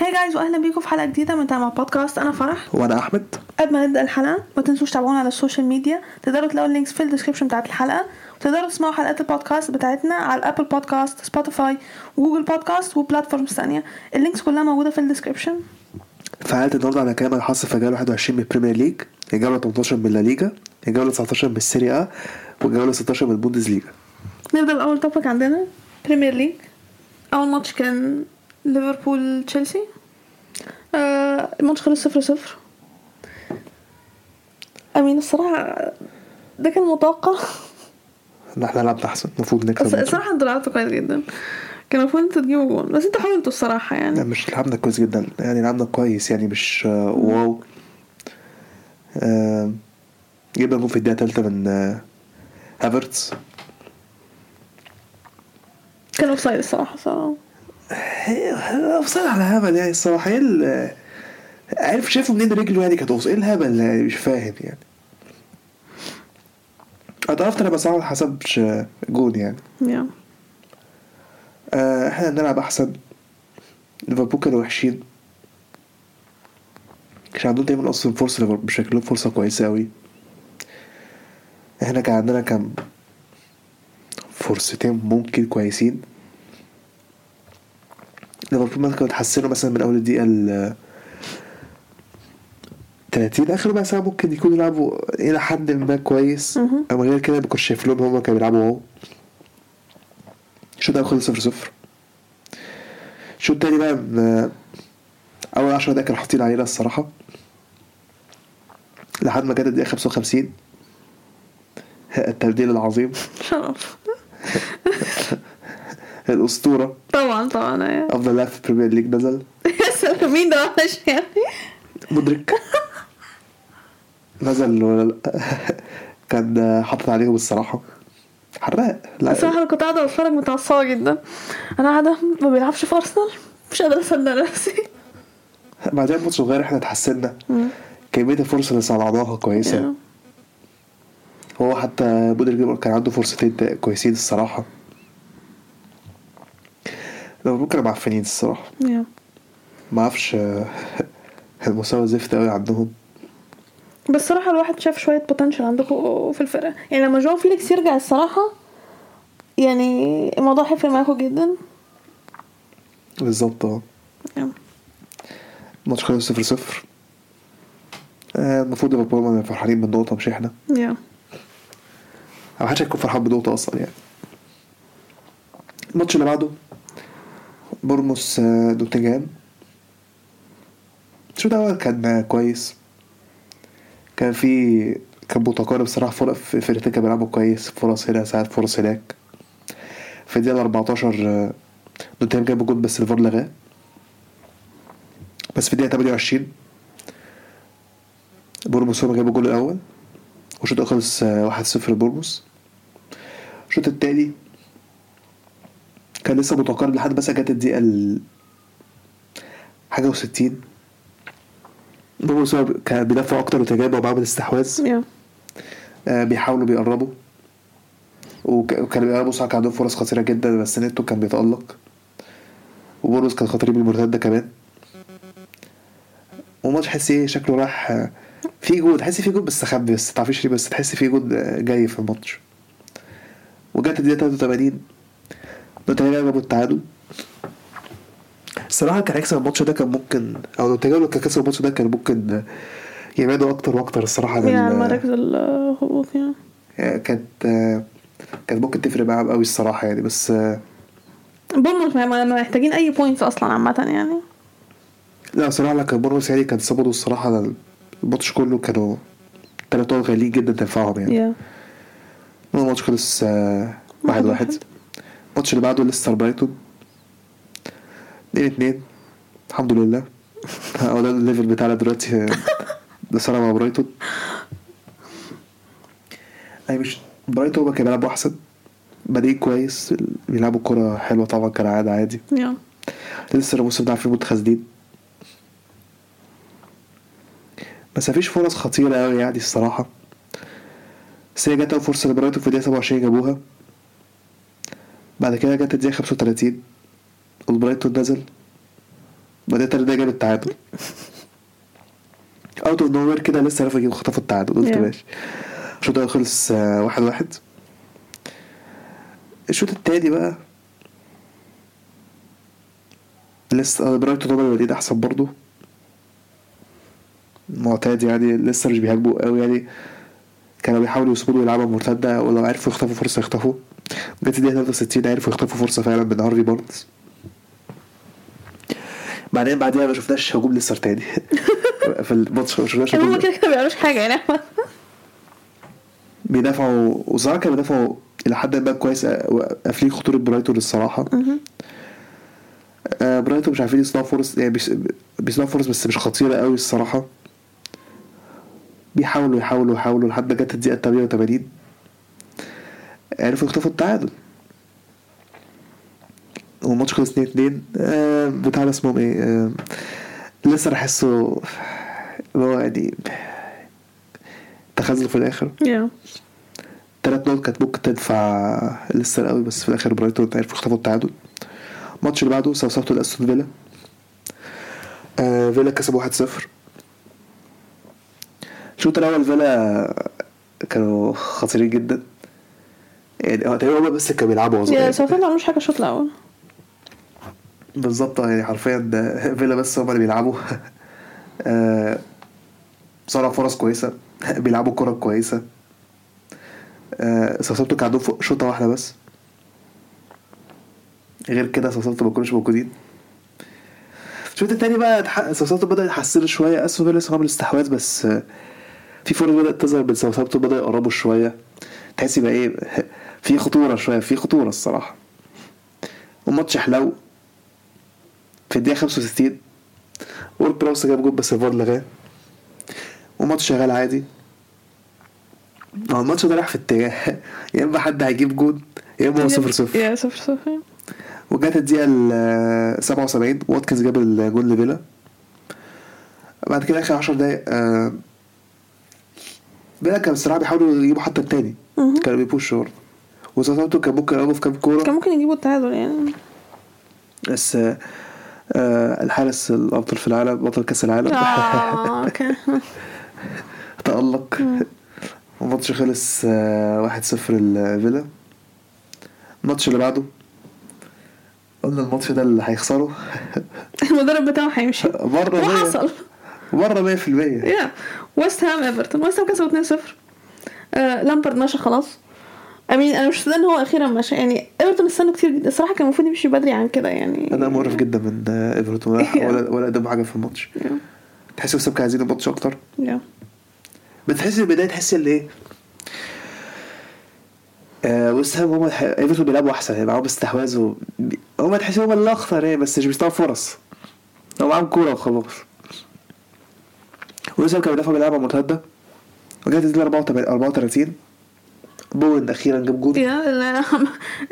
Hi guys واهلا بيكم في حلقة جديدة من تمام بودكاست. أنا فرح. وأنا أحمد. قبل ما نبدأ الحلقة ما تنسوش تتابعونا على ال social media. تقدروا تلاقوا ال links في ال description بتاعت الحلقة. وتقدروا تسمعوا حلقات البودكاست بتاعتنا على ال Apple Podcast Spotify و Google Podcast و platforms ثانية ال links كلها موجودة في الديسكربشن حلقة النهارده على الكلام اللي حصل في جوله 21 من ال Premier League الجوله 18 من لا ليجا الجوله 19 من السيريا ا والجوله 16 من البوندس ليجا نبدأ باول topic عندنا. Premier League أول ماتش كان ليفربول تشيلسي؟ آه الماتش خلص صفر صفر. أمين الصراحة ده كان متوقع. ان إحنا لعبنا أحسن. المفروض نكسب. الصراحة أنتوا لعبتوا كويس جدا. كان المفروض أنتوا تجيبوا جون بس أنتوا حاولتوا الصراحة لا يعني مش لعبنا كويس جدا. يعني لعبنا كويس يعني مش آه، wow. آه، جبنا جول في الدقيقة الثالثه من آه، هافرتز كان offside الصراحة صراحة. افصل على هبل يعني الصراحة. إيه عارف شايفه منين رجله يعني كانت إيه الهبل يعني مش فاهم يعني. اتعرفت أنا بس ما حسبش جون يعني. yeah. آه، إحنا نلعب أحسن. ليفربول كانوا وحشين. كانش عندهم دايما أصلا فرصة مش شكلهم فرصة كويسة أوي. إحنا كان عندنا كام؟ فرصتين ممكن كويسين. ليفربول مثلا كانوا اتحسنوا مثلا من أول الدقيقة ال 30 آخر ربع ساعة ممكن يكونوا يلعبوا إلى حد ما كويس. أما غير كده ما كنتش شايف لهم هما كانوا بيلعبوا أهو. الشوط الأول خلص 0 0 الشوط التاني بقى م- أول 10 دقايق كانوا حاطين علينا الصراحة. لحد ما جت الدقيقة 55 التبديل العظيم. الأسطورة. طبعا طبعا يا أفضل لاعب في ال Premier League نزل يا سلام مين ده؟ وحش يعني. مودريك نزل ولا لا؟ كان حاطط عليهم الصراحة. حراق. لا. الصراحه أنا كنت قاعدة بتفرج متعصبة جدا. أنا قاعدة ما بيلعبش في أرسنال. مش قادرة أصدق نفسي. بعدين الماتش صغير إحنا اتحسنا كمية الفرصة اللي صنعناها كويسة. yeah. هو حتى مودريك كان عنده فرصتين كويسين الصراحة. ليفربول كانوا معفنين الصراحة. yeah. ما أعرفش المستوى زفت قوي عندهم؟ بس صراحة الواحد شاف شوية potential عندكم في الفرقة. يعني لما جواو فيليكس يرجع الصراحة يعني الموضوع هيفرق معاكم جدا. بالظبط آه. الماتش خلص صفر صفر. آه، المفروض ليفربول فرحانين بالنقطة مش إحنا. يا أو محدش هيكون فرحان بنقطة أصلا يعني. الماتش اللي بعده. بورموس نوتنجهام الشوط الأول كان كويس كان في كان متقارب صراحة فرق في فرقتين كانوا بيلعبوا كويس فرص هنا ساعات فرص هناك في الدقيقة 14 آه، نوتنجهام جاب جول بس الفار لغاه بس في الدقيقة 28 بورنموث هما جابوا الجول الأول والشوط خلص آه، 1-0 لبورنموث الشوط التاني كان لسه متقارب لحد بس جت الدقيقة ال حاجة وستين. بورنموث هو كان بيدافعوا أكتر وتجابوا ومعاهم الاستحواذ yeah آه، بيحاولوا بيقربوا. وك- وكانوا بيقربوا صح كان عندهم فرص خطيرة جدا بس نيتو كان بيتألق. وبورنموث كان خطير بالمرتدة كمان. وماتش تحس إيه شكله راح آه، في جول تحس في جول بس خبي بس متعرفيش ليه بس تحس في جول آه، جاي في الماتش. وجت الدقيقة 83 نوتنجهام جابوا التعادل الصراحة كان هيكسب الماتش ده كان ممكن أو نوتنجهام لو كان كسب الماتش ده كان ممكن يبعدوا أكتر وأكتر الصراحة عن ال- مراكز الهبوط yeah آه، كانت آه، كانت ممكن تفرق معاهم قوي الصراحة يعني بس آه، بورنموث محتاجين أي points أصلا عامة يعني. لا صراحة لا كان بورنموث يعني كان صبروا الصراحة على الماتش كله كانوا تلات نقط غاليين جدا تنفعهم يعني. yeah الماتش خلص واحد واحد. الماتش اللي بعده ليستر برايتون. اتنين اتنين. الحمد لله. هو ده الليفل بتاعنا دلوقتي. ده صراحة مع برايتون. أي مش برايتون هما كانوا بيلعبوا أحسن. بادئين كويس. بيلعبوا كرة حلوة طبعا كالعادة عادي. yeah لسه الموسم ده عارفين متخاذلين. بس مفيش فرص خطيرة أوي يعني الصراحة. بس هي جت أول فرصة لبرايتون في الدقيقة 27 جابوها. بعد كده جت الدقيقة 35 البرايتون نزل بعدين تاني جاب التعادل. out of nowhere كده لسه عرفوا يجيبوا خطفوا التعادل. قلت Yeah. ماشي. الشوط الأول خلص آه، واحد واحد. الشوط التاني بقى لسه آه، برايتون هما اللي أحسن برضو معتاد يعني لسه مش بيهاجموا قوي يعني. كانوا بيحاولوا يصمدوا يلعبوا مرتدة ولو عرفوا يخطفوا فرصة يخطفوا. جت الدقيقة 63 عرفوا يخطفوا فرصة فعلا من هارفي بارنز بعدين بعديها ما شفناش هجوم لسه تاني. في الماتش ما شفناش هجوم. كده كده ما بيعملوش حاجة يعني. بيدافعوا وصراحة كانوا بيدافعوا إلى حد ما كويس قافلين خطورة برايتون الصراحة. آه، برايتون مش عارفين يصنعوا فرص يعني بيصنعوا فرص بس مش خطيرة قوي الصراحة. بيحاولوا يحاولوا يحاولوا لحد ما جت الدقيقة 88 عرفوا يخطفوا التعادل. والماتش خلص 2 2 آه بتاع اسمهم إيه؟ آه لسه احسه اللي هو يعني تخاذلوا في الآخر. يا تلات نقط كانت ممكن تدفع لسه قوي بس في الآخر برايتون عرفوا يخطفوا التعادل. الماتش اللي بعده ساوثهامبتون أستون فيلا. آه فيلا كسبوا 1-0 الشوط الأول فيلا كانوا خطيرين جدا. يعني هو تقريبا بس كانوا بيلعبوا يا أصلاً. ساوثهامبتون ما عملوش حاجة الشوط الأول. بالظبط يعني حرفيا فيلا بس هما اللي بيلعبوا. آه، صنعوا فرص كويسة. بيلعبوا كرة كويسة. آه، ساوثهامبتون كان عندهم شوطة واحدة بس. غير كده ساوثهامبتون ما كانوش موجودين. الشوط التاني بقى ساوثهامبتون بدأ يحسنوا شوية. أستون فيلا لسه عامل استحواذ بس آه، في فرص بدأت تظهر من ساوثهامبتون بدأ يقربوا شوية. تحس يبقى إيه؟ في خطورة شوية في خطورة الصراحة. والماتش حلو. في الدقيقة 65 وورد براوس جاب جول بس الفار لغاه. والماتش شغال عادي. هو الماتش ده راح في اتجاه. يا إما حد هيجيب جول يا إما هو صفر صفر. يا صفر صفر. وجت الدقيقة ال 77 واتكنز جاب الجول لفيلا. بعد كده آخر 10 دقايق آه، فيلا كان الصراحة بيحاولوا يجيبوا حتى التاني. كانوا بي push وا برضه وساوثهامبتون كان ممكن يلعبوا في كام كورة. كان ممكن يجيبوا التعادل يعني. بس آه، آه، الحارس الأفضل في العالم بطل كأس العالم. آه okay. تألق. الماتش خلص آه، واحد صفر الفيلا الماتش اللي بعده قلنا الماتش ده اللي هيخسره. المدرب بتاعه هيمشي. بره وحصل بره 100% yeah ويست هام ايفرتون ويست هام كسبوا 2-0 آه لامبرد مشى خلاص. امين أنا مش مصدق إن هو أخيرا مشى يعني إيفرتون استنوا كتير جدا. الصراحة كان المفروض يمشي بدري عن كده يعني. أنا مقرف جدا من إيفرتون. ولا ولا, قدموا حاجة في الماتش. تحس وسام كانوا عايزين الماتش أكتر. بتحس في البداية تحس إن إيه؟ آه وست هام هم إيفرتون بيلعبوا أحسن يعني معاهم استحواذ و... هم تحس هم اللي اخطر يعني بس مش بيستوعبوا فرص. هو معاهم كورة وخلاص. وست هام كان بيدافع بيلعبها مرتده وجت الدقيقه 34 بوين أخيرا جاب جول yeah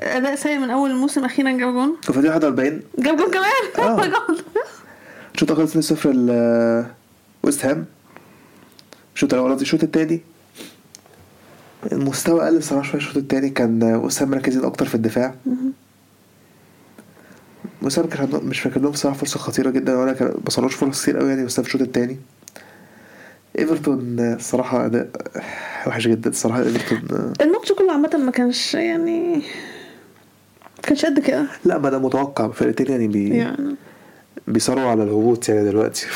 أداء سيء من أول الموسم أخيرا جاب جون. وفي الدقيقه 41 جاب جون كمان؟ آه. الشوط الأول 2-0 ل ويست هام. الشوط الأول قصدي الشوط التاني. المستوى قل الصراحه شوية. الشوط التاني كان ويست هام مركزين أكتر في الدفاع. ويست هام كان مش فاكر لهم صراحة فرصة خطيرة جدا ولا كان ما صنعوش فرص كتير قوي يعني هام في الشوط التاني. إيفرتون الصراحه أداء وحش جدا الصراحه ايفرتون الماتش كله عامة ما كانش يعني ما كانش قد كده. لا ما ده متوقع فرقتين يعني بي... يعني. بيصارعوا على الهبوط يعني دلوقتي.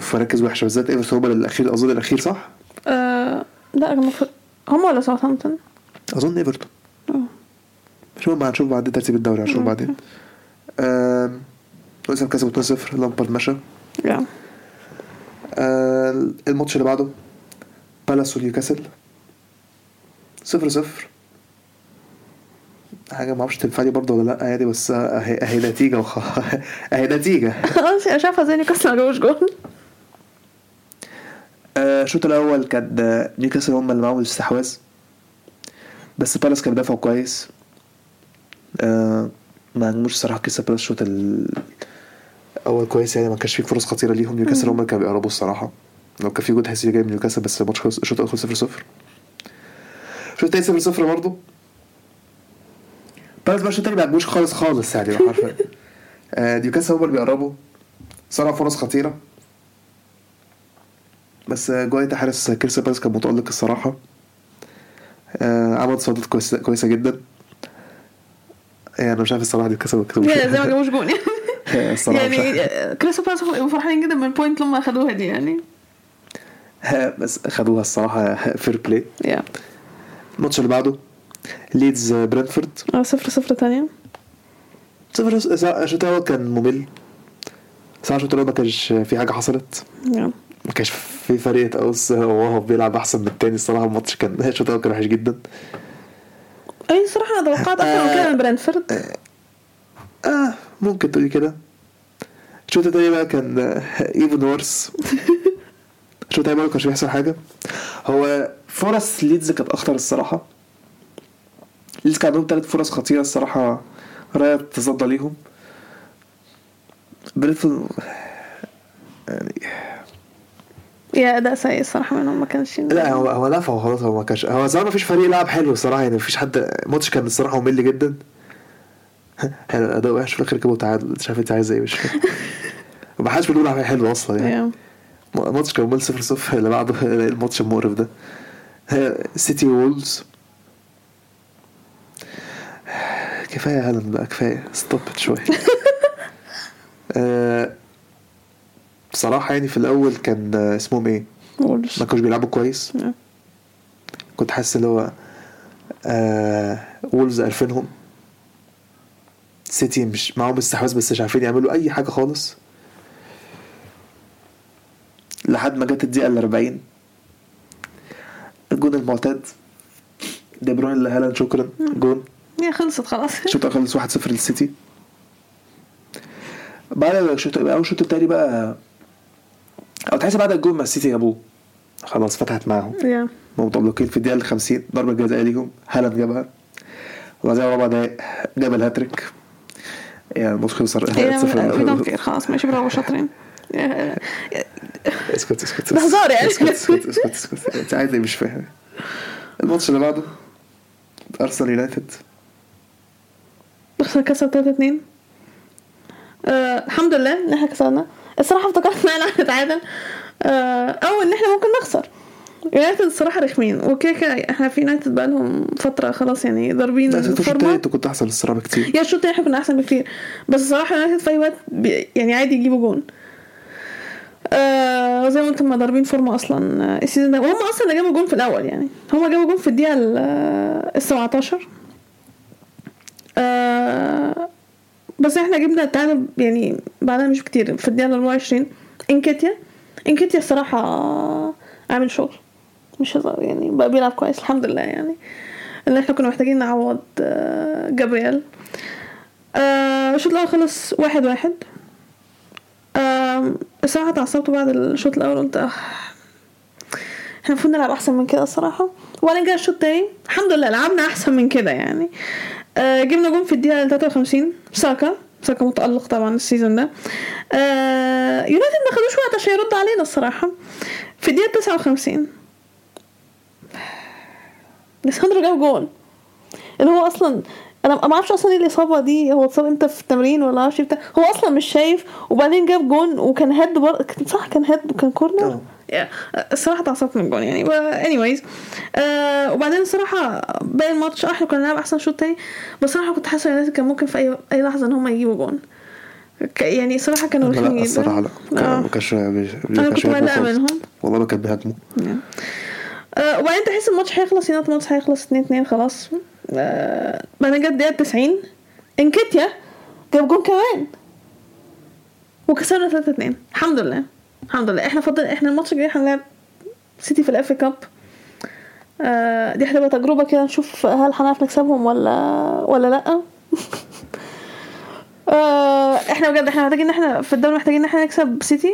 في مراكز وحشة. بالذات إيفرتون هم الاخير أظن الأخير صح؟ آه لا هم ولا ساوثهامبتون أظن إيفرتون. آه. مش مهم هنشوف بعدين ترتيب الدوري هنشوف okay. بعدين. آم، ويست هام كسبوا 2-0 لامبارد مشى. yeah. آه، الماتش اللي بعده بالاس ونيوكاسل. 0 0 حاجة ما أعرفش تنفع لي برضه ولا لأ يعني بس اهي اهي نتيجة وخ... اهي نتيجة. خلاص أنا شايفه زي نيوكاسل ما جابوش جون آه، الشوط الأول كان نيوكاسل هم اللي معاهم الاستحواذ. بس بالاس كان بيدافعوا كويس. آه، ما هجموش الصراحة كسب بالاس الشوط الأول كويس يعني ما كانش فيه فرص خطيرة ليهم. نيوكاسل هم اللي كانوا بيقربوا الصراحة. لو كان في جول تحس جاي من نيوكاسل بس الماتش خلص الشوط الأول خلص 0 0 الشوط التاني 0 0 برضه؟ بالاس بقى الشوط التاني ما عجبوش خالص خالص يعني حرفيا. آه، نيوكاسل هم اللي بيقربوا. صنع فرص خطيرة. بس جوايتا حارس كريستال بالاس كان متألق الصراحة. آه، عمل تصديات كويسة كويسة جدا. يعني أنا مش عارف الصراحة دي كسبوا كسبوا يعني زي ما جابوش جون. عارف. يعني كريستال بالاس فرحانين جدا من ال point لما أخدوها دي يعني. ها، بس خدوها الصراحة fair play yeah الماتش اللي بعده ليدز برنتفورد. آه، صفر صفر تانية. صفر الشوط الأول كان ممل. صراحة الشوط الأول ما كانش في حاجة حصلت. yeah ما كانش في فريق تقص وهو بيلعب أحسن من التاني. الصراحة الماتش كان الشوط الأول كان وحش جدا. أي صراحة أنا توقعت أكتر من كده من برنتفورد. آه ممكن تقولي كده. الشوط التاني بقى كان even worse الشوط بقى ما كانش بيحصل حاجة. هو فرص ليدز كانت أخطر الصراحة. ليدز كان عندهم تلات فرص خطيرة الصراحة رايا تصدى ليهم. برنتفورد يعني yeah أداء سيء الصراحة منهم ما كانش لا هو هو لا هو خلاص هو ما كانش هو زمان ما فيش فريق لعب حلو الصراحة يعني ما فيش حد الماتش كان الصراحة ممل جدا. حلو أداء وحش في الآخر جابوا تعادل. مش عارف أنت عايز إيه؟ مش فاهم. ما حدش بيقول حلو أصلا يعني. كان ممل صفر صفر اللي بعده الماتش المقرف ده. سيتي وولفز كفاية هالاند بقى كفاية. stop شوية. آه، بصراحة يعني في الأول كان اسمهم إيه؟ وولفز ما كانوش بيلعبوا كويس. نعم. كنت حاسس اللي هو آه وولفز قرفينهم. سيتي مش معاهم استحواذ بس مش عارفين يعملوا أي حاجة خالص. لحد ما جت الدقيقة ال 40 الجون المعتاد. دي بروين لهالاند شكرا جون. yeah خلصت خلاص. الشوط خلص 1-0 للسيتي. بعد الشوط أول الشوط التاني بقى أو تحس بعد الجون ما السيتي جابوه. خلاص فتحت معاهم. yeah متألقين في الدقيقة ال 50 ضربة جزاء ليهم. هالاند جابها. وبعدين أربع دقايق جاب الهاتريك. يعني الماتش خلص 1-0 we don't care خلاص ماشي برافو شاطرين. اسكت اسكت ده هزار يعني. اسكت اسكت اسكت اسكت انت إيه مش فاهم الماتش اللي بعده ارسنال يونايتد خسر كسب 3 2 آه الحمد لله ان إحنا كسرنا الصراحه افتكرت ان إحنا هنتعادل أو ان إحنا ممكن نخسر يونايتد الصراحه رخمين وكده كده إحنا في يونايتد بقالهم فتره خلاص يعني ضاربين لا انت الشوط التاني فورمه انت كنت احسن الصراحة بكتير يا الشوط إحنا كنا احسن بكتير بس الصراحه يونايتد في اي وقت يعني عادي يجيبوا جون آه زي ما قلت هم ضاربين فورمة أصلا آه، ال season ده. وهم أصلا اللي جابوا جون في الأول يعني. هم جابوا جون في الدقيقة ال آه، ال 17 آه بس إحنا جبنا التعادل يعني بعدها مش كتير في الدقيقة ال 24 إنكيتيا إنكيتيا الصراحة عامل شغل مش هزار يعني بقى بيلعب كويس الحمد لله يعني. اللي إحنا كنا محتاجين نعوض آه، جابرييل. آه، الشوط الأول خلص واحد واحد. آم، الصراحة اتعصبت بعد الشوط الأول قلت آه، إحنا المفروض نلعب أحسن من كده الصراحة وبعدين جه الشوط التاني الحمد لله لعبنا أحسن من كده يعني. آه، جبنا جون في الدقيقة 53 ساكا ساكا متألق طبعا ال season ده. آه، يونايتد ما خدوش وقت عشان يرد علينا الصراحة. في الدقيقة 59 ليساندرو جاب جون. اللي هو أصلا أنا ما أعرفش أصلا إيه الإصابة دي. هو اتصاب إمتى في التمرين ولا معرفش بتاع. هو أصلا مش شايف. وبعدين جاب جون وكان head بر... كان- صح كان head وكان corner؟ آه. الصراحة اتعصبت من الجون يعني. اني آه وبعدين الصراحة باقي الماتش آه إحنا كنا بنلعب أحسن شوط تاني. بس الصراحه كنت حاسة اليونايتد كان ممكن في أي أي لحظة إن هم يجيبوا جون. يعني صراحة كانوا رخمين جدا. الصراحة لا. كان- آه. ما كانش أنا كنت مقلقة. منهم. والله ما كان بيهاجموا. آه وبعدين تحس الماتش هيخلص يونايتد الماتش هيخلص 2 2 خلاص. آه بعدين جت الدقيقة 90 إنكيتيا جاب جون كمان. وكسبنا 3 2 الحمد لله. الحمد لله. إحنا فضل إحنا الماتش الجاي هنلعب سيتي في ال FA Cup. آه دي هتبقى تجربة كده نشوف هل هنعرف نكسبهم ولا ولا لأ. آه إحنا بجد إحنا محتاجين إن إحنا في الدوري محتاجين إن إحنا نكسب سيتي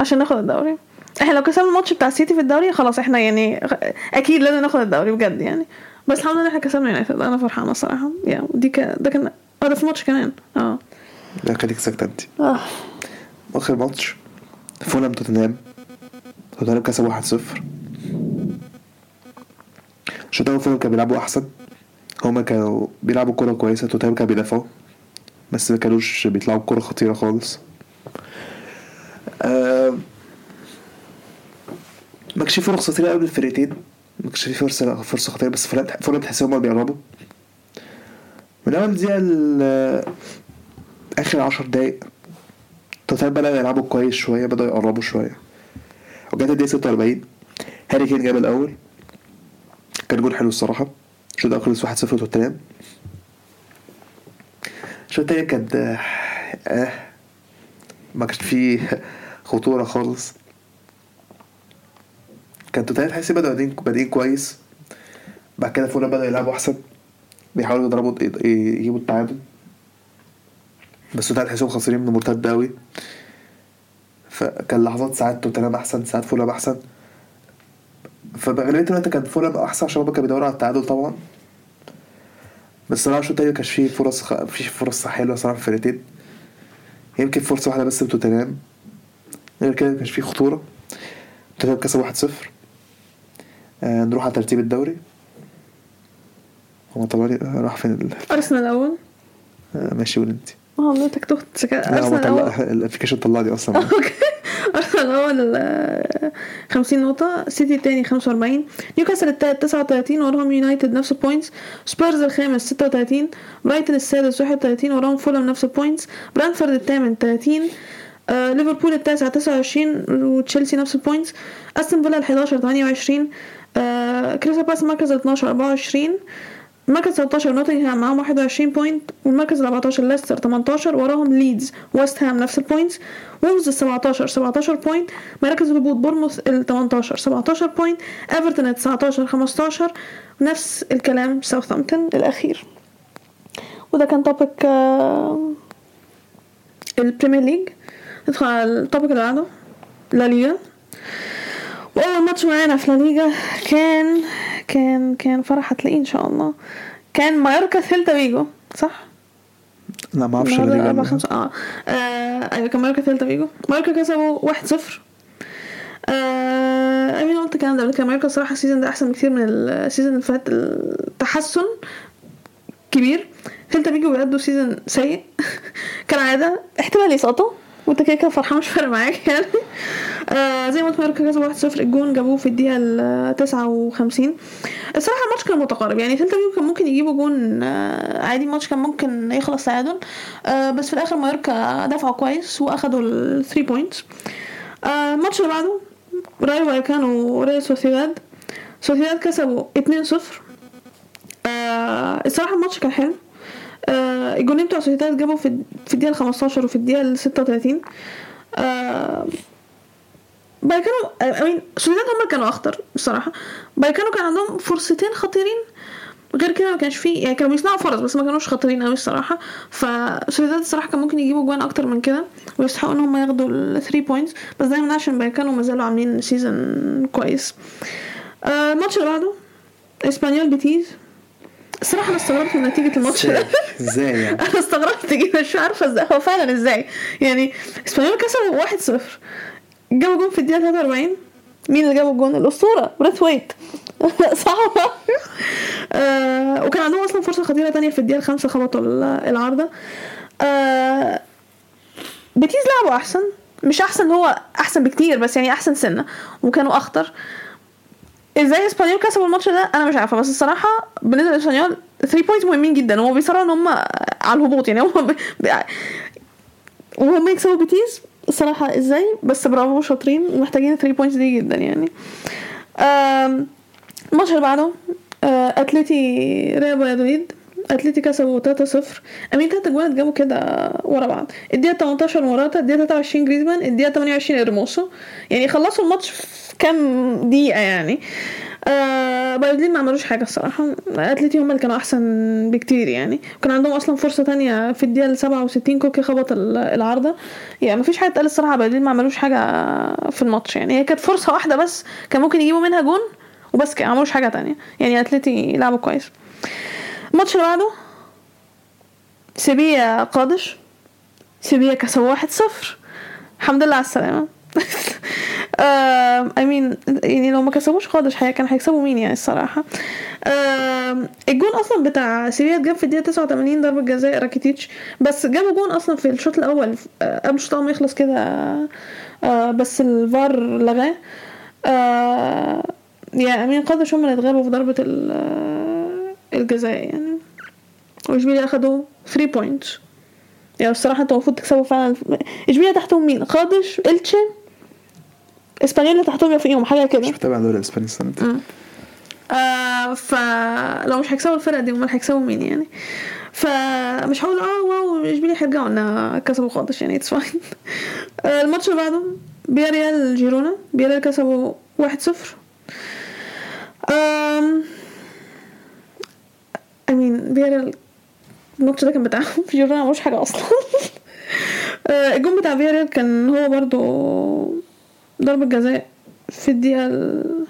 عشان ناخد الدوري. إحنا لو كسبنا الماتش بتاع السيتي في الدوري خلاص إحنا يعني أكيد لازم ناخد الدوري بجد يعني. بس الحمد لله إحنا كسبنا يونايتد أنا فرحانة الصراحة. يا دي ك... ده كان آه في ماتش كمان. آه. لا خليك ساكتة انت آه. آخر ماتش فولهام توتنهام. توتنهام كسب 1-0 الشوط الأول فولهام كانوا بيلعبوا أحسن. هما كانوا بيلعبوا كورة كويسة. توتنهام كانوا بيدافعوا بس ما كانوش بيطلعوا بكورة خطيرة خالص. آه. ما كانش في فرص خطيرة قوي للفرقتين. ما كانش في فرصة فرصة خطيرة بس فلان تحس هما بيقربوا من أول دقيقه آخر عشر دقايق توتال بدأوا يلعبوا كويس شوية بدأوا يقربوا شوية. وجت الدقيقة 46 هاري كين جاب الأول. كان جول حلو الصراحة. الشوط الأول خلص 1-0 توتنهام. الشوط التاني كان آه، آه ما كانش فيه خطورة خالص. كان توتنهام تحس بدأوا بادئين بادئين كويس. بعد كده فولا بدأوا يلعبوا أحسن. بيحاولوا يضربوا يجيبوا التعادل. بس توتنهام تحسهم خاسرين من مرتد أوي. فكان لحظات ساعات توتنهام أحسن ساعات فولهام أحسن. فبأغلبية الوقت كان فولهام أحسن عشان هما كانوا بيدوروا على التعادل طبعا. بس صراحة الشوط التاني مكانش فيه فرص خ... فيه فرص حلوة صراحة في الفرقتين. يمكن فرصة واحدة بس لتوتنهام غير كده مكانش فيه خطورة. توتنهام كسب 1-0 آه نروح على ترتيب الدوري. هو طلعني آه، راح فين ال... أرسنال الأول آه ماشي قول أنت. آه لا هو أرسنال الأول طلع ال application طلعني أصلا؟ okay. أرسنال الأول آه، 50 نقطة. سيتي التاني 45 نيوكاسل التالت 39 وراهم يونايتد نفس ال points سبيرز الخامس 36 برايتون السادس 31 وراهم فولهام نفس ال points برينتفورد الثامن 30 آه، ليفربول التاسع 29 وتشيلسي نفس ال points أستون فيلا ال 11 28 آه، كريستال بالاس المركز ال 12 24 المركز 13 نوتنغهام معاهم 21 point والمركز ال 14 ليستر 18 وراهم ليدز ويست هام نفس ال points وولفز ال 17 17 point مراكز الهبوط بورنموث ال 18 17 point إيفرتون ال 19 15 نفس الكلام ساوثهامبتون الأخير. وده كان topic ال Premier League ندخل على ال topic اللي بعده لا ليغا واول ماتش معانا في لا ليغا كان كان كان فرح هتلاقيه إن شاء الله. كان مايوركا سيلتا فيجو صح؟ لا ما أعرفش اللي أربعة خمسة آه. آه، أيوه كان مايوركا سيلتا فيجو. مايوركا كسبوا واحد صفر. آه I mean قلت الكلام ده قبل كده. مايوركا الصراحه ال season ده أحسن بكتير من ال season اللي فات. التحسن كبير. سيلتا فيجو بيأدوا season سيء. كالعادة احتمال يسقطوا. وانت كده كده فرحان مش فارق معاك يعني. آه زي ما قلت مايوركا كسبوا 1-0 الجون جابوه في الدقيقة ال 59 الصراحة الماتش كان متقارب يعني سيلتا فيجو كان ممكن يجيبوا جون آه عادي الماتش كان ممكن يخلص تعادل آه بس في الآخر مايوركا دافعوا كويس وأخدوا ال 3 بوينتس آه الماتش اللي بعده رايو فايكانو وريال سوسيداد. سوسيداد كسبوا 2-0 آه الصراحة الماتش كان حلو. آه الجونين بتوع سوسيداد جابوا في في الدقيقة 15 وفي الدقيقة 36 آه بايكانو I mean سوسيداد هم كانوا أخطر بصراحة. بايكانو كان عندهم فرصتين خطيرين. غير كده ما كانش فيه يعني كانوا بيصنعوا فرص بس ما كانوش خطيرين قوي الصراحة. فسوسيداد الصراحة كان ممكن يجيبوا جوان أكتر من كده ويستحقوا إن هم ياخدوا ال 3 points بس ده يمنعش إن بايكانو ما زالوا عاملين season كويس. آه، الماتش اللي بعده إسبانيول بيتيز الصراحه أنا استغربت من نتيجة الماتش ده. إزاي يعني؟ أنا استغربت جدا مش عارفة إزاي. هو فعلا إزاي؟ يعني إسبانيول كسبوا 1-0 جابوا جون في الدقيقة 43 مين اللي جاب الجون؟ الأسطورة بريث ويت. صعبة. آه وكان عندهم أصلا فرصة خطيرة تانية في الدقيقة الخامسة خبطوا ال- العارضة. آه بيتيز لعبوا أحسن. مش أحسن هو أحسن بكتير بس يعني أحسن سنة. وكانوا أخطر. إزاي إسبانيول كسبوا الماتش ده؟ أنا مش عارفة بس الصراحة بالنسبة لإسبانيول 3 points مهمين جدا. هم بيصارعوا إن هم على الهبوط يعني. هم. وهم يكسبوا بيتيز الصراحة إزاي؟ بس برافو شاطرين. ومحتاجين 3 points دي جدا يعني. الماتش اللي بعده آه، أتلتي ريال فالادوليد اتلتي كسبوا 3-0 I mean تلات أجوان اتجابوا كده ورا بعض. الدقيقة 18 موراتا الدقيقة 23 جريزمان الدقيقة 28 إرموسو. يعني خلصوا الماتش في كام دقيقة يعني؟ آه بايودين ما عملوش حاجة الصراحة. أتلتي هم اللي كانوا أحسن بكتير يعني. كان عندهم أصلا فرصة تانية في الدقيقة 67 كوكي خبط ال- العارضة. يعني ما فيش حاجة اتقال الصراحة. بايودين ما عملوش حاجة في الماتش يعني. هي كانت فرصة واحدة بس كان ممكن يجيبوا منها جون وبس كده عملوش حاجة تانية. يعني أتلتي لعبوا كويس. الماتش اللي بعده سيبيا قادش؟ سيبيا كسبوا واحد صفر. الحمد لله على السلامة. امين يعني لو ما كسبوش قادش حقيقة كان هيكسبوا مين يعني الصراحة؟ الجون أصلا بتاع سيبيا اتجاب في الدقيقة 89 ضربة جزاء راكيتيتش بس جابوا جون أصلا في الشوط الأول. آه، قبل الشوط الأول ما يخلص كده آه بس الفار لغاه. آه يعني أمين قدش هم اللي اتغابوا في ضربة ال- الجزاء يعني واشبيليا اخدوا 3 points يعني الصراحه أنتوا المفروض تكسبوا فعلا اشبيليا تحتهم مين قادش التشي اسبانيولا تحتهم فيهم حاجة كده مش متابع الدوري الاسباني السنة دي آه فلو مش هيكسبوا الفرقه دي امال هيكسبوا مين يعني فمش هقول آه wow اشبيليا هيرجعوا ان كسبوا خالص يعني it's fine الماتش اللي بعده بياريال جيرونا بياريال كسبوا 1-0 امم I mean بياريال الماتش ده كان بتاعهم جيرونا مش حاجة أصلا. آه، الجون بتاع بياريال كان هو برضو ضربة جزاء في الدقيقة ال-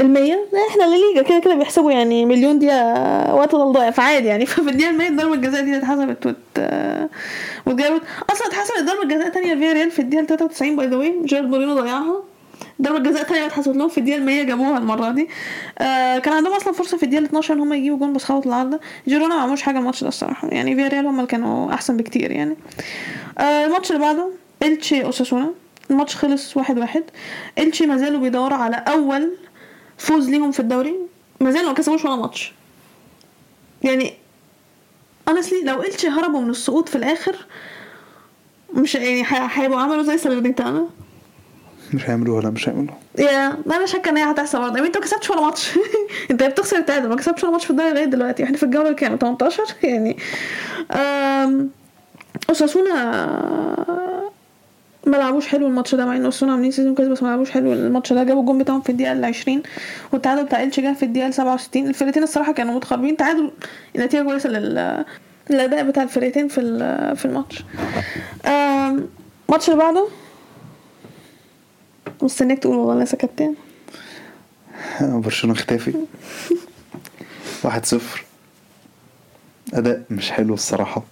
المية. إحنا الليجا كده كده بيحسبوا يعني مليون دقيقة وقت ضايع فعادي يعني. ففي الدقيقة المية ضربة الجزاء دي اتحسبت وت... واتجابت. أصلا اتحسبت ضربة جزاء تانية فياريال في الدقيقة 93 by the way جيرارد مورينو ضيعها. ضربة جزاء تانية اتحسبت لهم في الدقيقة المية جابوها المرة دي. آه كان عندهم أصلا فرصة في الدقيقة 12 إن هم يجيبوا جون بس خبطوا العارضة. جيرونا ما عملوش حاجة الماتش ده الصراحة. يعني فياريال هم اللي كانوا أحسن بكتير يعني. آه الماتش اللي بعده إلتشي أوساسونا. الماتش خلص واحد واحد. إلتشي ما زالوا بيدوروا على أول فوز ليهم في الدوري. ما زالوا ما كسبوش ولا ماتش. يعني honestly لو إلتشي هربوا من السقوط في الآخر مش يعني هيبقوا عملوا زي سالرنيتانا مش هيعملوها لا مش هيعملوها. يا أنا شاكة إن هي هتحصل برضه. يعني انت ما كسبتش ولا ماتش. انت بتخسر التعادل ما كسبتش ولا ماتش في الدوري لغاية دلوقتي. إحنا في الجولة الكام؟ 18 يعني أوساسونا ما لعبوش حلو الماتش ده مع إن أوساسونا عاملين season كويس بس ما لعبوش حلو الماتش ده. جابوا الجون بتاعهم في الدقيقة ال 20 والتعادل بتاع إلتشي جه في الدقيقة ال 67 الفرقتين الصراحة كانوا متقاربين. تعادل نتيجة كويسة لل الاداء بتاع الفرقتين في في الماتش. الماتش اللي بعده؟ مستنيك تقول والله أنا سكت يعني برشلونة اختافي واحد صفر. أداء مش حلو الصراحة.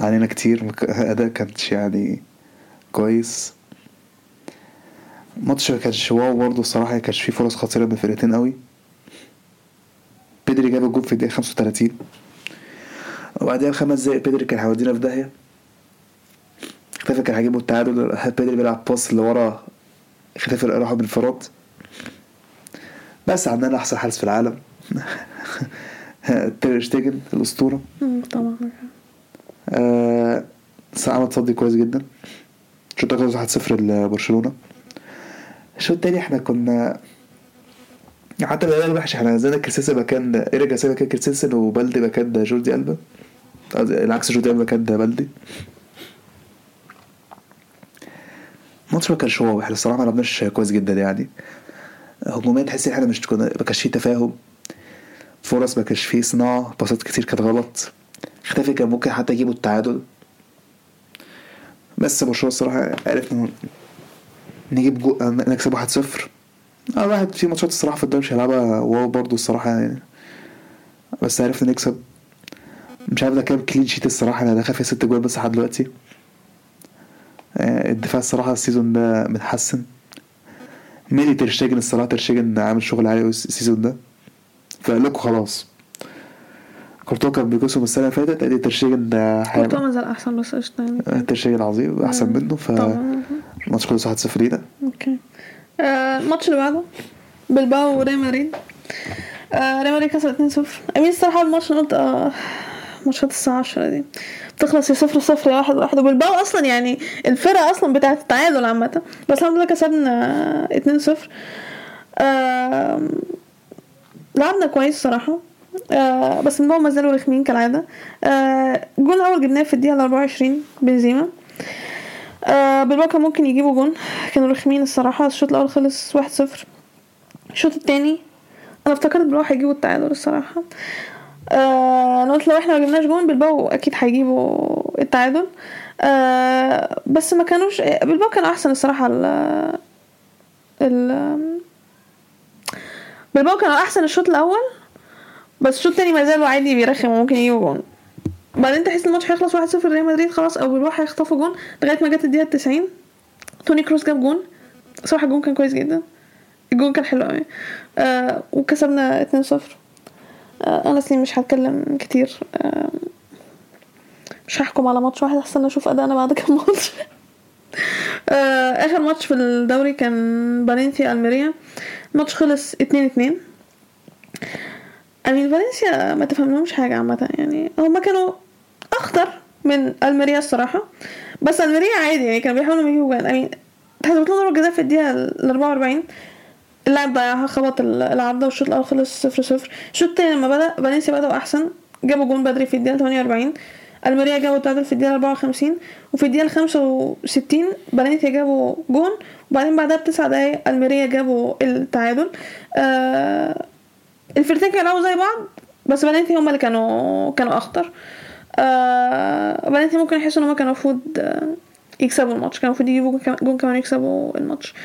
علينا كتير. أداء كانش يعني كويس. ماتش ما كانش واو برضه الصراحة. ما كانش فيه فرص خطيرة من الفرقتين قوي. بيدري جاب الجول في الدقيقة 35 وبعدها بخمس دقايق بيدري كان هيودينا في داهية. اختفى كان هيجيبوا التعادل؟ بيدري بيلعب باص اللي اختفى راحوا بالانفراد بس عندنا أحسن حارس في العالم. تير شتيجن الأسطورة. طبعا. آه عمل تصدي كويس جدا. الشوط الأول 1-0 لبرشلونة. الشوط التاني إحنا كنا حتى الاداء وحش إحنا نزلنا كريستنسن مكان إيريك جاسيه مكان كريستنسن وبلدي مكان جوردي ألبا. العكس جوردي ألبا مكان بلدي الماتش ما كانش واو. إحنا الصراحة ما لعبناش كويس جدا يعني. هجوميا تحس إن إحنا مش كنا ما كانش فيه تفاهم. فرص ما كانش فيه صناعة. باصات كتير كانت غلط. اختفي كان ممكن حتى يجيبوا التعادل. بس برشلونة الصراحة عرفنا نجيب جو... نكسب 1-0 آه الواحد في ماتشات الصراحة في الدوري مش هيلعبها wow برضه الصراحة يعني. بس عرفنا نكسب. مش عارف ده كام clean sheet الصراحة. أنا دخل فيها ست جوان بس لحد دلوقتي. الدفاع الصراحة ال season ده متحسن. ميلي ترشيجن الصراحة ترشيجن عامل شغل عالي ال season ده. فقال لكم خلاص. كورتوا كان بيكسب السنة اللي فاتت ادي ترشيجن ده كورتوا هيبقى ما زال أحسن بس قشطة يعني. ترشيجن عظيم أحسن منه. طبعا. فالماتش خلص 1-0 لينا. okay. آه، الماتش اللي بعده بلباو وريال مدريد. آه، ريال مدريد كسب 2-0 I mean الصراحة الماتش أنا قلت آه ماتشات الساعة 10 دي. بتخلص يا صفر صفر واحد واحد. وبالباو أصلا يعني الفرقة أصلا بتاعت التعادل عامة. بس الحمد لله كسبنا 2 0 آه لعبنا كويس صراحة. آه بس الباو ما زالوا رخمين كالعادة. آه الجون الأول جبناه في الدقيقة 24 بنزيما. آه بالباو كان ممكن يجيبوا جون. كانوا رخمين الصراحة. الشوط الأول خلص 1 0 الشوط التاني أنا افتكرت بالباو هيجيبوا التعادل الصراحة. آه قلت لو إحنا ما جبناش جون بالباو أكيد هيجيبوا التعادل. آه بس ما كانوش بالباو كانوا أحسن الصراحة ال ال بالباو كانوا أحسن الشوط الأول بس الشوط التاني ما زالوا عادي بيرخم وممكن يجيبوا جون. بعدين تحس الماتش هيخلص 1-0 ريال مدريد خلاص أو بالباو هيخطفوا جون لغاية ما جت الدقيقة 90 توني كروس جاب جون. صراحة الجون كان كويس جدا. الجون كان حلو قوي آه وكسبنا 2-0 أنا أصلي مش هتكلم كتير آه، مش هحكم على ماتش واحد أحسن أشوف ادائنا بعد كام ماتش. آخر ماتش في الدوري كان فالنسيا ألميريا الماتش خلص 2 2 امين فالنسيا ما تفهملهمش حاجة عامة يعني هما كانوا أخطر من ألميريا الصراحة. بس ألميريا عادي يعني كانوا بيحاولوا يجيبوا جوان. امين اتحسبت لهم ضربة جزاء في الدقيقة ال 44 اللاعب ضيعها خبط ال- العارضه والشوط الأول خلص 0 0 الشوط التاني لما بدأ فالنسيا بدأوا أحسن. جابوا جون بدري في الدقيقة 48 ألميريا جابوا التعادل في الدقيقة 54 وفي الدقيقة 65 فالنسيا جابوا جون. وبعدين بعدها بتسع دقايق ألميريا جابوا التعادل. آه الفرقتين كانوا زي بعض بس فالنسيا هم اللي كانوا كانوا أخطر. آه فالنسيا ممكن يحسوا إن هم كانوا المفروض آه يكسبوا الماتش كانوا المفروض يجيبوا جون كمان يكسبوا الماتش. آه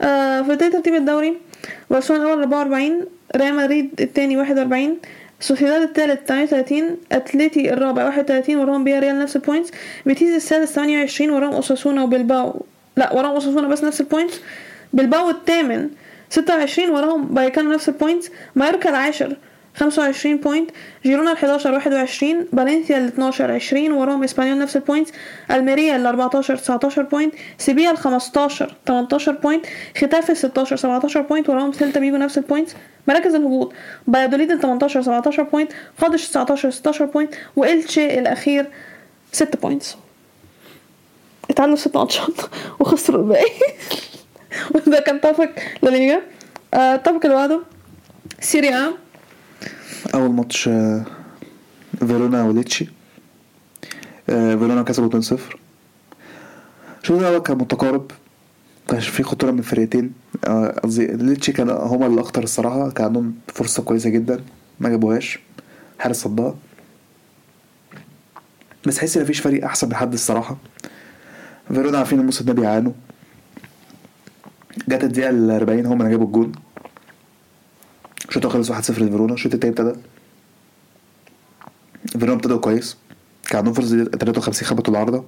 في بداية ترتيب الدوري برشلونة الأول 44 ريال مدريد التاني 41 سوسيداد التالت 38 اتلتي الرابع 31 وراهم بيا ريال نفس ال points بيتيز السادس 28 وراهم أوساسونا وبلباو لا وراهم أوساسونا بس نفس ال points بلباو الثامن 26 وراهم بايكانو نفس ال points مايوركا العاشر 25 point جيرونا ال 11 21 فالنسيا ال 12 20 وراهم إسبانيول نفس ال points ألميريا ال 14 19 point سيبيا ال 15 18 point ختاف ال 16 17 point وراهم سيلتا بيجو نفس ال points مراكز الهبوط بايادوليد ال 18 17 point قادش 19 16 point وإلتشي الأخير 6 points اتعادلوا ست ماتشات وخسروا الباقي. وده كان topic الليجا آه، ال topic اللي بعده سيريا أول ماتش آه، فيرونا وليتشي آه، فيرونا كسبوا 2-0 الشوط الأول كان متقارب. كانش في خطورة من الفرقتين آه، قصدي ليتشي كان هما اللي اخطر الصراحة. كان عندهم فرصة كويسة جدا. ما جابوهاش. حارس صدها. بس حس إن مفيش فريق أحسن من حد الصراحة. فيرونا عارفين الموسم ده بيعانوا. جت الدقيقة ال 40 هما اللي جابوا الجون. الشوط خلص 1-0 لفيرونا الشوط التاني ابتدى فيرونا ابتدوا كويس. كان عندهم فرصة 53 خبطوا العارضة.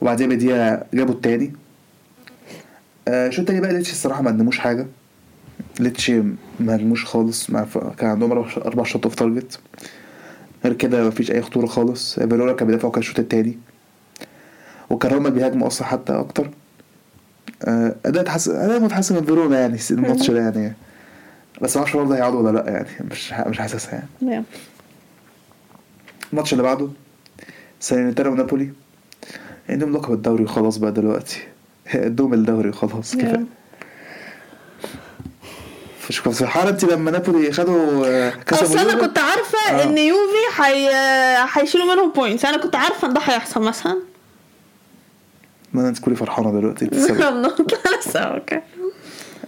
وبعدين بدقيقة جابوا التاني. آه، الشوط التاني بقى ليتشي الصراحة ما قدموش حاجة. ليتشي ما هجموش خالص مع ف... كان عندهم أربع shot off target غير كده مفيش أي خطورة خالص. فيرونا كان بيدافعوا كان الشوط التاني. وكان هما بيهاجموا أصلا حتى أكتر. آه، أداء تحسن أداء متحسن من فيرونا يعني الماتش ده يعني. بس معرفش برضه هيقعدوا ولا لأ يعني؟ مش مش حاسسها يعني. الماتش اللي بعده سالرنيتانا ونابولي عندهم لقب الدوري خلاص بقى دلوقتي. ادوهم الدوري خلاص كفايه مش كنت فرحانه انت لما نابولي خدوا آه، كسبوا أصل أنا؟ كنت عارفة آه. إن يوفي حي... هيشيلوا منهم points أنا كنت عارفة إن ده هيحصل مثلا. ما انت تكوني فرحانة دلوقتي. لسه okay.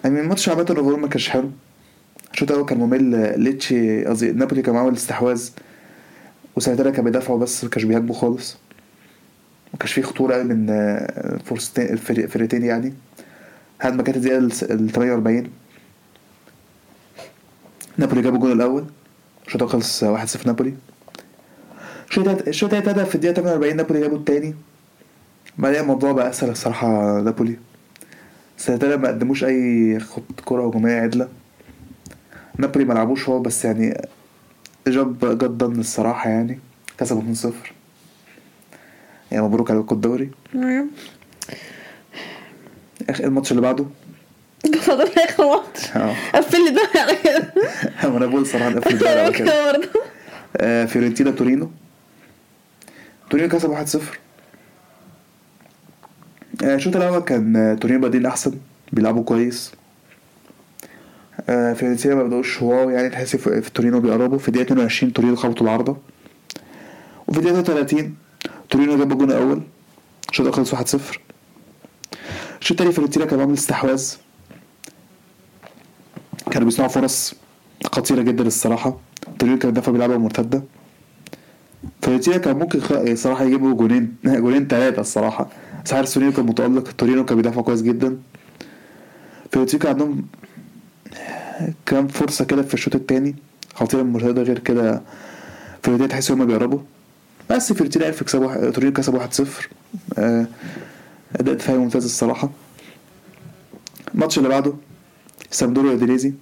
يعني الماتش عامة الغرور ما كانش حلو. الشوط الأول كان ممل ليتشي قصدي نابولي كان معاهم الاستحواذ وسنتين كانوا بيدافعوا بس ما كانش بيهاجموا خالص. ما كانش فيه خطورة أوي من آه، فرصتين الفرقتين يعني. لحد ما كانت الدقيقة ال 48 نابولي جابوا الجول الأول. الشوط الأول خلص 1-0 نابولي. الشوط التالت ابتدى في الدقيقة 48 نابولي جابوا التاني. بعدين الموضوع بقى أسهل الصراحة نابولي. سنتين ما قدموش أي خط كرة هجومية عدلة. نابولي ما لعبوش هو بس يعني جاب جد ضمن الصراحة يعني كسبوا 2-0 يعني مبروك عليكم الدوري. آخر الماتش اللي بعده؟ فاضل آخر ماتش؟ آه. قفل لي ده على كده. أنا بقول صراحة نقفل الدوري على كده. آه، فيورنتينا تورينو. تورينو كسب 1-0 آه، الشوط الأول كان آه، تورينو بادئين أحسن بيلعبوا كويس. آه، فيورنتينا ما بدأوش wow يعني تحس في تورينو بيقربوا. في الدقيقة 22 تورينو خبطوا العارضة. وفي الدقيقة 30 تورينو جاب الجون الأول. الشوط الأول خلص 1-0 الشوط التاني فيورنتينا كان عامل استحواذ. كانوا بيصنعوا فرص خطيرة جدا الصراحة. تورينو كان بيدافع بيلعبها مرتدة. فيورنتينا كان ممكن خ- صراحة يجيبوا جونين جونين ثلاثة الصراحة. بس حارس تورينو كان متألق. تورينو كان بيدافع كويس جدا. فيورنتينا كان عندهم كام فرصة كده في الشوط التاني خطيرة من مرتدة غير كده فيورنتينا تحس هما بيقربوا. بس فيورنتينا عرف واحد- تورينو كسب 1-0 آه، أداء دفاعي ممتاز الصراحة. الماتش اللي بعده سامبدوريا واودينيزي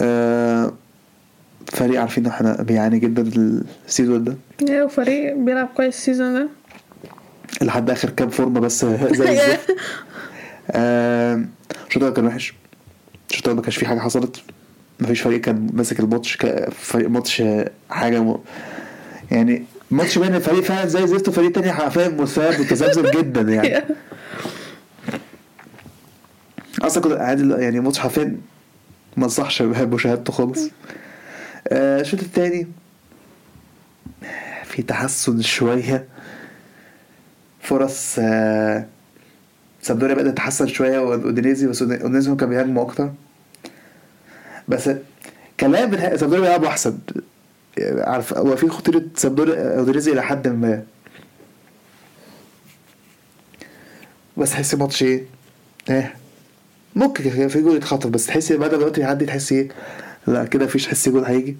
آه، فريق عارفين إن إحنا بيعاني جدا ال season ده. أيوه فريق بيلعب كويس السيزون ده. لحد آخر كام فورمة بس زي الزفت. آه، الشوط الأول كان وحش. الشوط ما كانش فيه حاجة حصلت؟ مفيش فريق كان ماسك الماتش فريق ماتش آه، حاجة م... يعني ماتش بين الفريق فعلا زي زفت وفريق تاني حرفيا مستوى متذبذب جدا يعني. أصلا كنت قاعد يعني ماتش حرفيا ما انصحش بمشاهدته خالص. آه، الشوط التاني في تحسن شوية. فرص آه، سامبدوريا بدأت تتحسن شوية واودينيزي بس اودينيزي هم كانوا بيهاجموا أكتر. بس كلام بتها- سامبدوريا بيلعبوا أحسن. يعني عارف هو في خطوره سامبدوريا اودينيزي إلى حد ما. بس تحس الماتش إيه؟ إيه. ممكن كان في جول يتخطف بس تحس بعد ما الوقت يعدي تحس إيه؟ لا كده مفيش حس جول هيجي.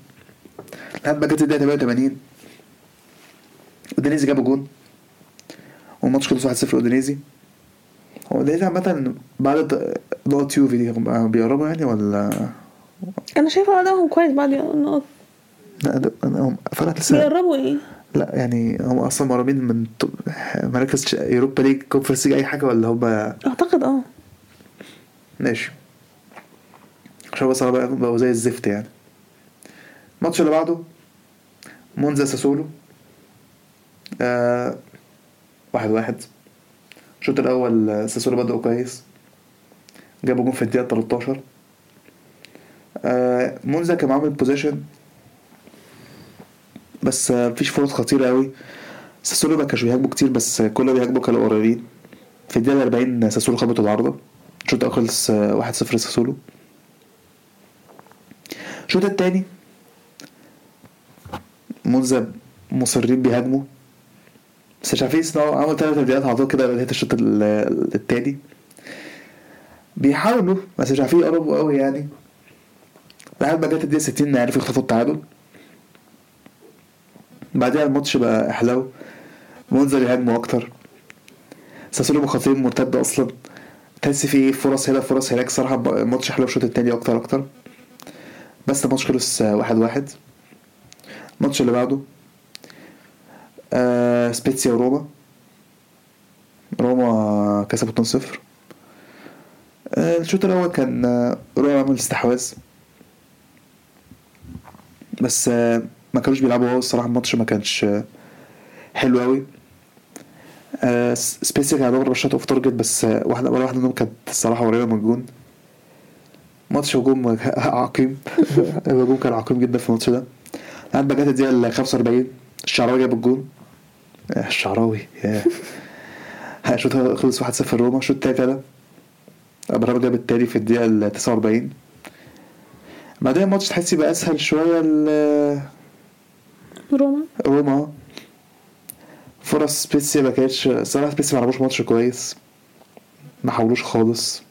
لحد ما جت الدقيقة 88 اودينيزي جاب جون. والماتش خلص 1-0 اودينيزي هو اودينيزي عامة بعد نقط يوفي دي بيقربوا يعني ولا؟ أنا شايفة ادائهم كويس بعد النقط لا ده هم فرق لسه. بيقربوا إيه لا يعني هم أصلا مقربين من مراكز Europa League Conference League أي حاجة ولا هم؟ أعتقد آه. ماشي. عشان بس بقى- بقوا زي الزفت يعني. الماتش اللي بعده مونزا ساسولو آه واحد واحد. الشوط الأول آه، ساسولو بدأوا كويس. جابوا جون في الدقيقة 13 آه مونزا كان معاهم ال possession بس آه مفيش فرص خطيرة أوي. ساسولو ما كانش بيهاجموا كتير بس كل بيهاجموا كانوا قريبين. في الدقيقة 40 ساسولو خبطوا العارضة. الشوط الأول خلص آه، 1-0 ساسولو الشوط التاني مونزا مصرين بيهاجموا. بس مش عارفين يصنعوا عملوا تلات تبديلات على طول كده لغاية الشوط ال- التاني. بيحاولوا بس مش عارفين يقربوا قوي يعني. لحد ما جت الدقيقة 60 عرفوا يخطفوا التعادل. بعدها الماتش بقى أحلو. مونزا بيهاجموا أكتر. ساسولو مخاطرين مرتدة أصلا. تحس في فرص هنا فرص هناك. صراحة الماتش حلو الشوط التاني أكتر أكتر. بس الماتش خلص واحد واحد. الماتش اللي بعده. آه سبيتسيا وروما. روما كسبوا 2-0 آه الشوط الأول كان آه، روما عمل استحواذ. بس ما كانوش بيلعبوا قوي الصراحة الماتش ما كانش حلو قوي س- سبيسيا كان يعتبر shot off target بس واحدة ولا واحدة منهم كانت الصراحة قريبة من الجون. ماتش هجوم عقيم. الهجوم كان عقيم جدا في الماتش ده. لحد ما جت الدقيقة ال 45 الشعراوي جاب الجون. الشعراوي ياه الشوط خلص 1-0 روما الشوط التاني ابتدى إبراهيم جاب التاني في الدقيقة ال 49 بعدين الماتش تحس يبقى أسهل شوية ل- روما؟ روما. فرص سبيسيا ما كانتش الصراحة سبيسيا ما لعبوش ماتش كويس. ما حاولوش خالص.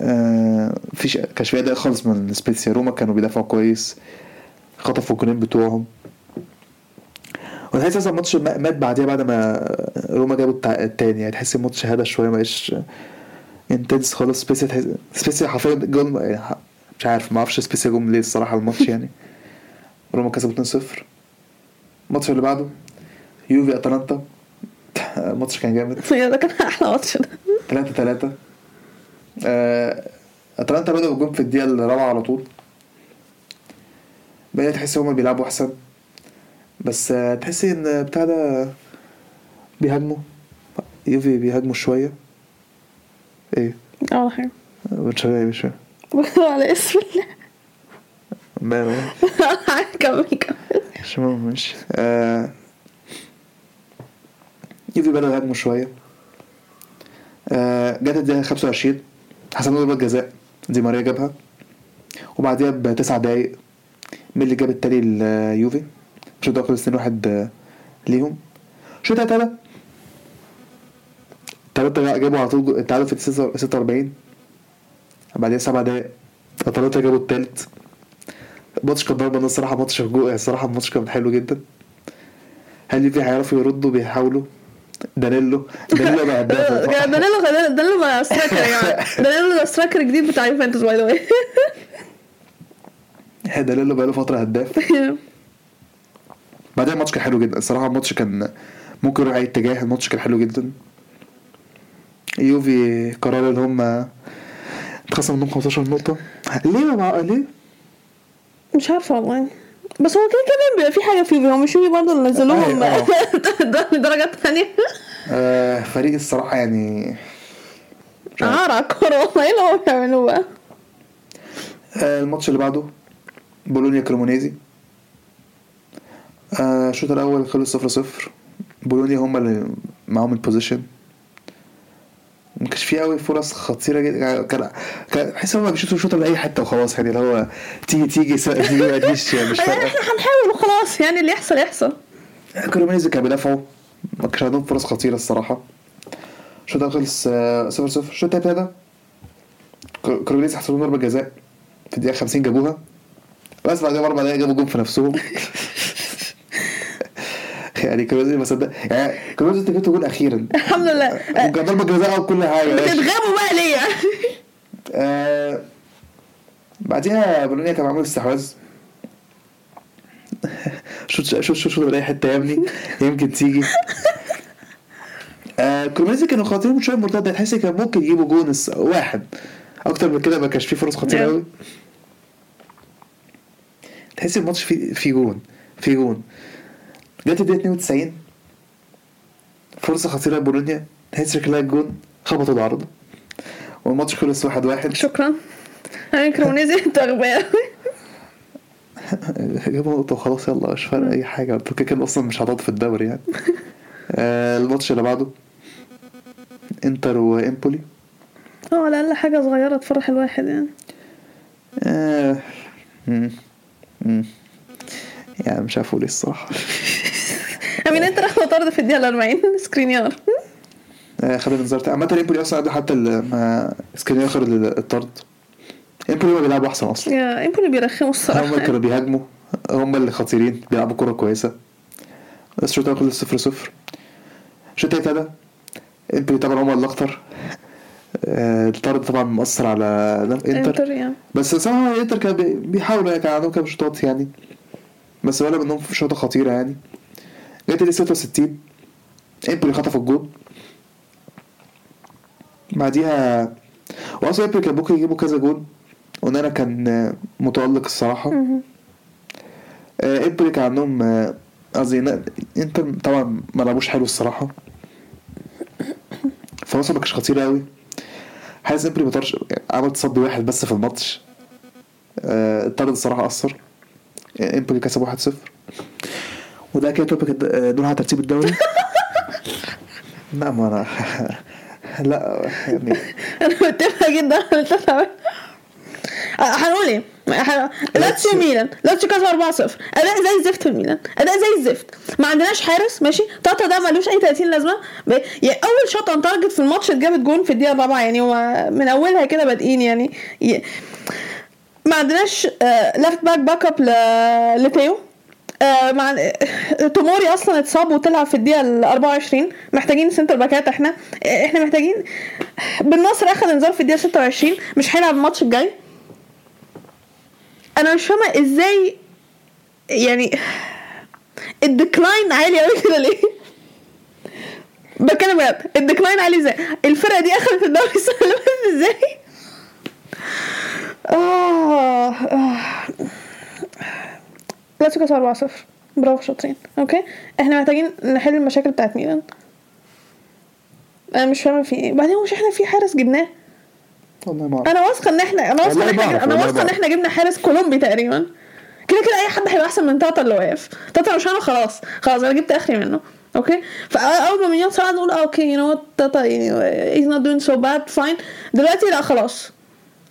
آه فيش كانش في أداء خالص من سبيسيا روما كانوا بيدافعوا كويس. خطفوا الجولين بتوعهم. وتحس أصلا الماتش ما- مات بعديها بعد ما روما جابوا التاني. يعني تحس الماتش هدى شوية ما بقاش intense خالص. سبيسيا تحس سبيسيا حرفيا جول يعني مش عارف ما أعرفش سبيسيا جم ليه الصراحة الماتش يعني. روما كسبوا 2-0 الماتش اللي بعده يوفي أتلانتا. الماتش كان جامد. ده كان أحلى ماتش ده. 3 3 آه، أتلانتا بدأوا الجون في الدقيقة الرابعة على طول. بدأت تحس هما بيلعبوا أحسن. بس تحسي إن بتاع ده بيهاجموا يوفي بيهاجموا شوية. إيه؟ اول حاجة مش فاهم مش فاهم. على اسم الله. ماله؟ كمل كمل. مش مهم مش. آه يوفي بدأوا يهاجموا شوية. آه جت الدقيقة 25 حسبوا ضربة جزاء. دي ماريا جابها. وبعديها بتسع دقايق مين اللي جاب التاني اليوفي الشوط ده خلص 2 1 ليهم. الشوط التالت تلاتة؟ جابوا على طول التعادل في 46 بعدين سبع دقايق اتلانتا جابوا التالت. الماتش كان ضربة الصراحة ماتش هجوم الصراحة الماتش كان حلو جدا. هل يوفي هيعرفوا يردوا؟ بيحاولوا. دانيلو. دانيلو بقى هداف دانيلو دانيلو بقى striker يا جماعة. دانيلو ده striker جديد بتاع يوفنتوس by the way دانيلو بقى له فترة هداف. بعدين الماتش كان حلو جدا. الصراحة الماتش كان ممكن يروح أي اتجاه الماتش كان حلو جدا. يوفي قرر إن هم اتخصم منهم 15 نقطة. ليه مع... ليه؟ مش عارفة والله. بس هو كده كده بيبقى في حاجة فيه هو مش يوفي برضه اللي نزلوهم أيوة. درجات ثانية آه فريق الصراحة يعني مش عارف. عار على الكورة والله. إيه اللي هو بيعملوه بقى؟ آه الماتش اللي بعده بولونيا كريمونيزي آه الشوط الأول خلص صفر صفر. بولونيا هم اللي معاهم ال possession ما كانش فيه قوي فرص خطيرة جدا. كان كان بحس إن هم بيشوطوا شوطة لأي حتة وخلاص يعني اللي هو تيجي تيجي تيجي ما تجيش يعني مش فارقة. إحنا هنحاول وخلاص. يعني اللي يحصل يحصل. كريمونيزي كانوا بيدافعوا. ما كانش عندهم فرص خطيرة الصراحة. الشوط الأول خلص آه، صفر صفر. الشوط التاني ابتدى. كر- كريمونيزي حصلوا ضربة جزاء في الدقيقة 50 جابوها. بس بعدها بأربع دقايق جابوا جون في نفسهم. يعني كريمونيزي ما صدق يعني كريمونيزي انت جبتوا جون أخيرا. الحمد لله. وكان ضربة جزاء وكل ماشي. بتتغابوا بقى ليه؟ آه بعديها بولونيا كان معمول استحواذ. شوت شوت شوت شوت اي حتة يا ابني. يمكن تيجي. آه كريمونيزي كانوا خطيرين شوية مرتدة. تحس كان ممكن يجيبوا جون واحد. أكتر من كده ما كانش فيه فرص خطيرة نعم. قوي تحس الماتش فيه فيه جون فيه جون. جت الدقيقة 92 فرصة خطيرة لبولونيا. تحس شكلها الجون خبطوا العرض والماتش خلص واحد واحد. شكرا. أنا كرونيزي أنتوا اغبياء جابوا نقطة وخلاص يلا مش فارقة أي حاجة. أنتوا كده كده أصلا مش هتقعدوا في الدوري يعني. آه، الماتش اللي بعده. إنتر وإمبولي. آه على الأقل حاجة صغيرة تفرح الواحد يعني. آه، مم، مم. يعني مش عارف أقول إيه الصراحة. أمين أنت راح طرد في الدقيقة 40 سكرينيار آه، خد الانذار بتاعه. عامة امبولي أصلا قبل حتى ما سكرينيار ياخد الطرد. امبولي ما بيلعبوا أحسن أصلا. يا امبولي بيرخموا هم الصراحه كانوا بيهاجموا. هم اللي خطيرين بيلعبوا كورة كويسة. بس الشوط الأول خلص صفر صفر. الشوط التاني ابتدى. امبولي طبعا هم اللي أخطر. آه، الطرد طبعا مؤثر على إنتر. إنتر يعني بس صراحة إنتر كان بي- بيحاولوا يعني كان عندهم كام شوطات يعني. بس ولا منهم في شوطة خطيرة يعني. جت دي 66 امبولي خطف الجول. بعديها واصلا امبولي كان ممكن يجيبوا كذا جول. اونانا كان آه، مهم. آه، امبولي كان عندهم آه، قصدي إنتر طبعا ما لعبوش حلو الصراحة. فرصه ما كانتش خطيره قوي حارس امبولي ما طارش عمل تصدي واحد بس في الماتش. آه، الطرد الصراحة اثر آه، امبولي كسب 1-0 وده كده الد- آه، دول على ترتيب الدوري. لا ما أنا لا يعني أنا متفقة جدا. التفاهم هنقول إيه؟ لاتسيو ميلان لاتسيو كسب 4-0 أداء زي الزفت في الميلان أداء زي الزفت. ما عندناش حارس ماشي؟ تاتا ده ملوش أي 30 لازمة. ب... يعني أول شوط on target في الماتش اتجابت جون في الدقيقة الرابعة يعني هو من أولها كده بادئين يعني. ي... ما عندناش left back backup. لاتسيو. آه، مع آه، توموري أصلا اتصاب وطلع في الدقيقة ال 24 محتاجين center back ات إحنا. آه، إحنا محتاجين بن نصر أخذ انذار في الدقيقة 26 مش هيلعب الماتش الجاي. أنا مش فاهمة إزاي يعني ال decline عالي قوي كده ليه؟ بتكلم بجد. ال decline عالي إزاي؟ الفرقة دي أخذت الدوري السنة اللي إزاي؟ آه آه. لاتسيو كسب 4 0 برافو شاطرين. okay إحنا محتاجين نحل المشاكل بتاعت ميلان. أنا مش فاهمة في إيه. بعدين مش إحنا في حارس جبناه؟ والله ما. أنا واثقة إن إحنا أنا واثقة إن إحنا أنا واثقة إن. إحنا جبنا حارس كولومبي تقريبا. كده كده أي حد هيبقى أحسن من تاتا اللي واقف. تاتا مش أنا خلاص. خلاص أنا جبت آخري منه. okay فأول ما مانيون اتصاب نقول okay you know تاتا he's not doing so bad fine. دلوقتي لا خلاص.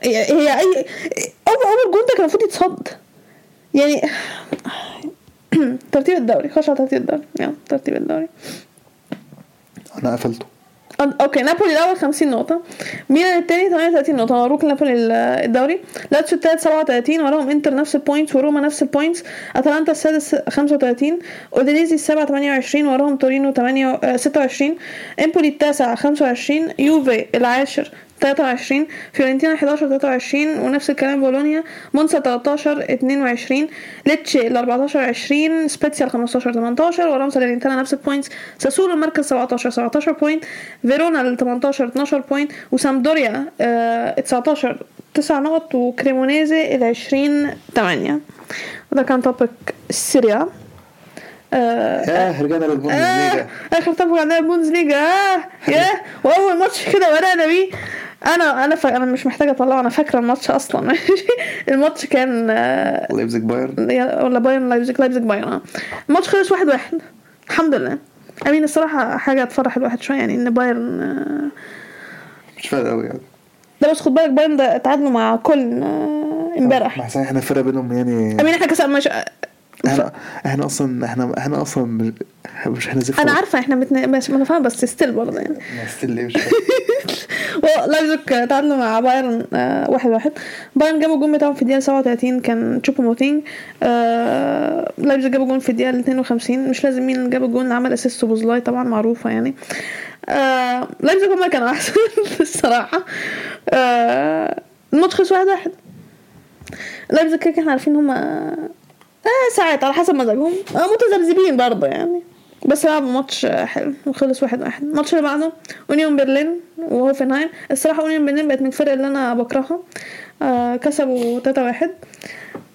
هي اي اول أول جون ده كان المفروض يتصد. يعني ترتيب الدوري. خش على ترتيب الدوري. يلا ترتيب الدوري. أنا قفلته. okay نابولي الأول 50 نقطة. ميلان الثاني 38 نقطة. مبروك لنابولي ال- الدوري. لاتسيو الثالث 37 وراهم إنتر نفس ال points وروما نفس ال points أتلانتا السادس 35 أودينيزي السابع 28 وراهم تورينو 8 آه، 26 إمبولي التاسع 25 يوفي العاشر 23 فيورنتينا 11 23 ونفس الكلام بولونيا مونسا 13 22 ليتشي ال 14 20 سبيتسيا ال 15 18 وراهم ساليرنتانا نفس ال points ساسولو المركز 17 17 point فيرونا ال 18 12 point وسامبدوريا آه 19 9 نقط وكريمونيزي ال 20 8 وده كان topic Serie A ياه رجعنا للبوندسليجا آه آخر طبق عندنا البوندسليجا آه ياه. وأول ماتش كده بدانا بيه. أنا أنا فا... أنا مش محتاجة أطلعه. أنا فاكرة الماتش أصلا. ماشي الماتش كان آه، لايبزيج بايرن. ولا بايرن لايبزيج. لايبزيج بايرن الماتش خلص واحد واحد. الحمد لله. امين الصراحة حاجة تفرح الواحد شوية. يعني إن بايرن آه، مش فارق قوي يعني. ده بس خد بالك بايرن ده تعادلوا مع كولن آه، امبارح. ما إحنا الفرق بينهم يعني. امين إحنا كسب مش إحنا إحنا أصلا إحنا إحنا أصلا مش مش هنزف أنا عارفة إحنا بتن... مش ما أنا فاهمة بس still برضه يعني. still مش فاهم. لايبزيج تعادلوا مع بايرن آه واحد واحد. بايرن جابوا الجون بتاعهم في الدقيقة 37 كان تشوبو موتينج آه لايبزيج جابوا جون في الدقيقة 52 مش لازم مين اللي جاب الجون عمل assist سوبوسلاي طبعا معروفة يعني. آه لايبزيج هما كانوا أحسن الصراحة. آه الماتش خلص واحد واحد. لايبزيج كده إحنا عارفين هما آه ساعات على حسب مزاجهم. آه متذبذبين برضه يعني. بس لعبوا ماتش آه، حلو وخلص واحد واحد. الماتش اللي بعده أونيون برلين وهوفنهايم. الصراحة أونيون برلين بقت من الفرق اللي أنا بكرهها. آه كسبوا تلاتة واحد.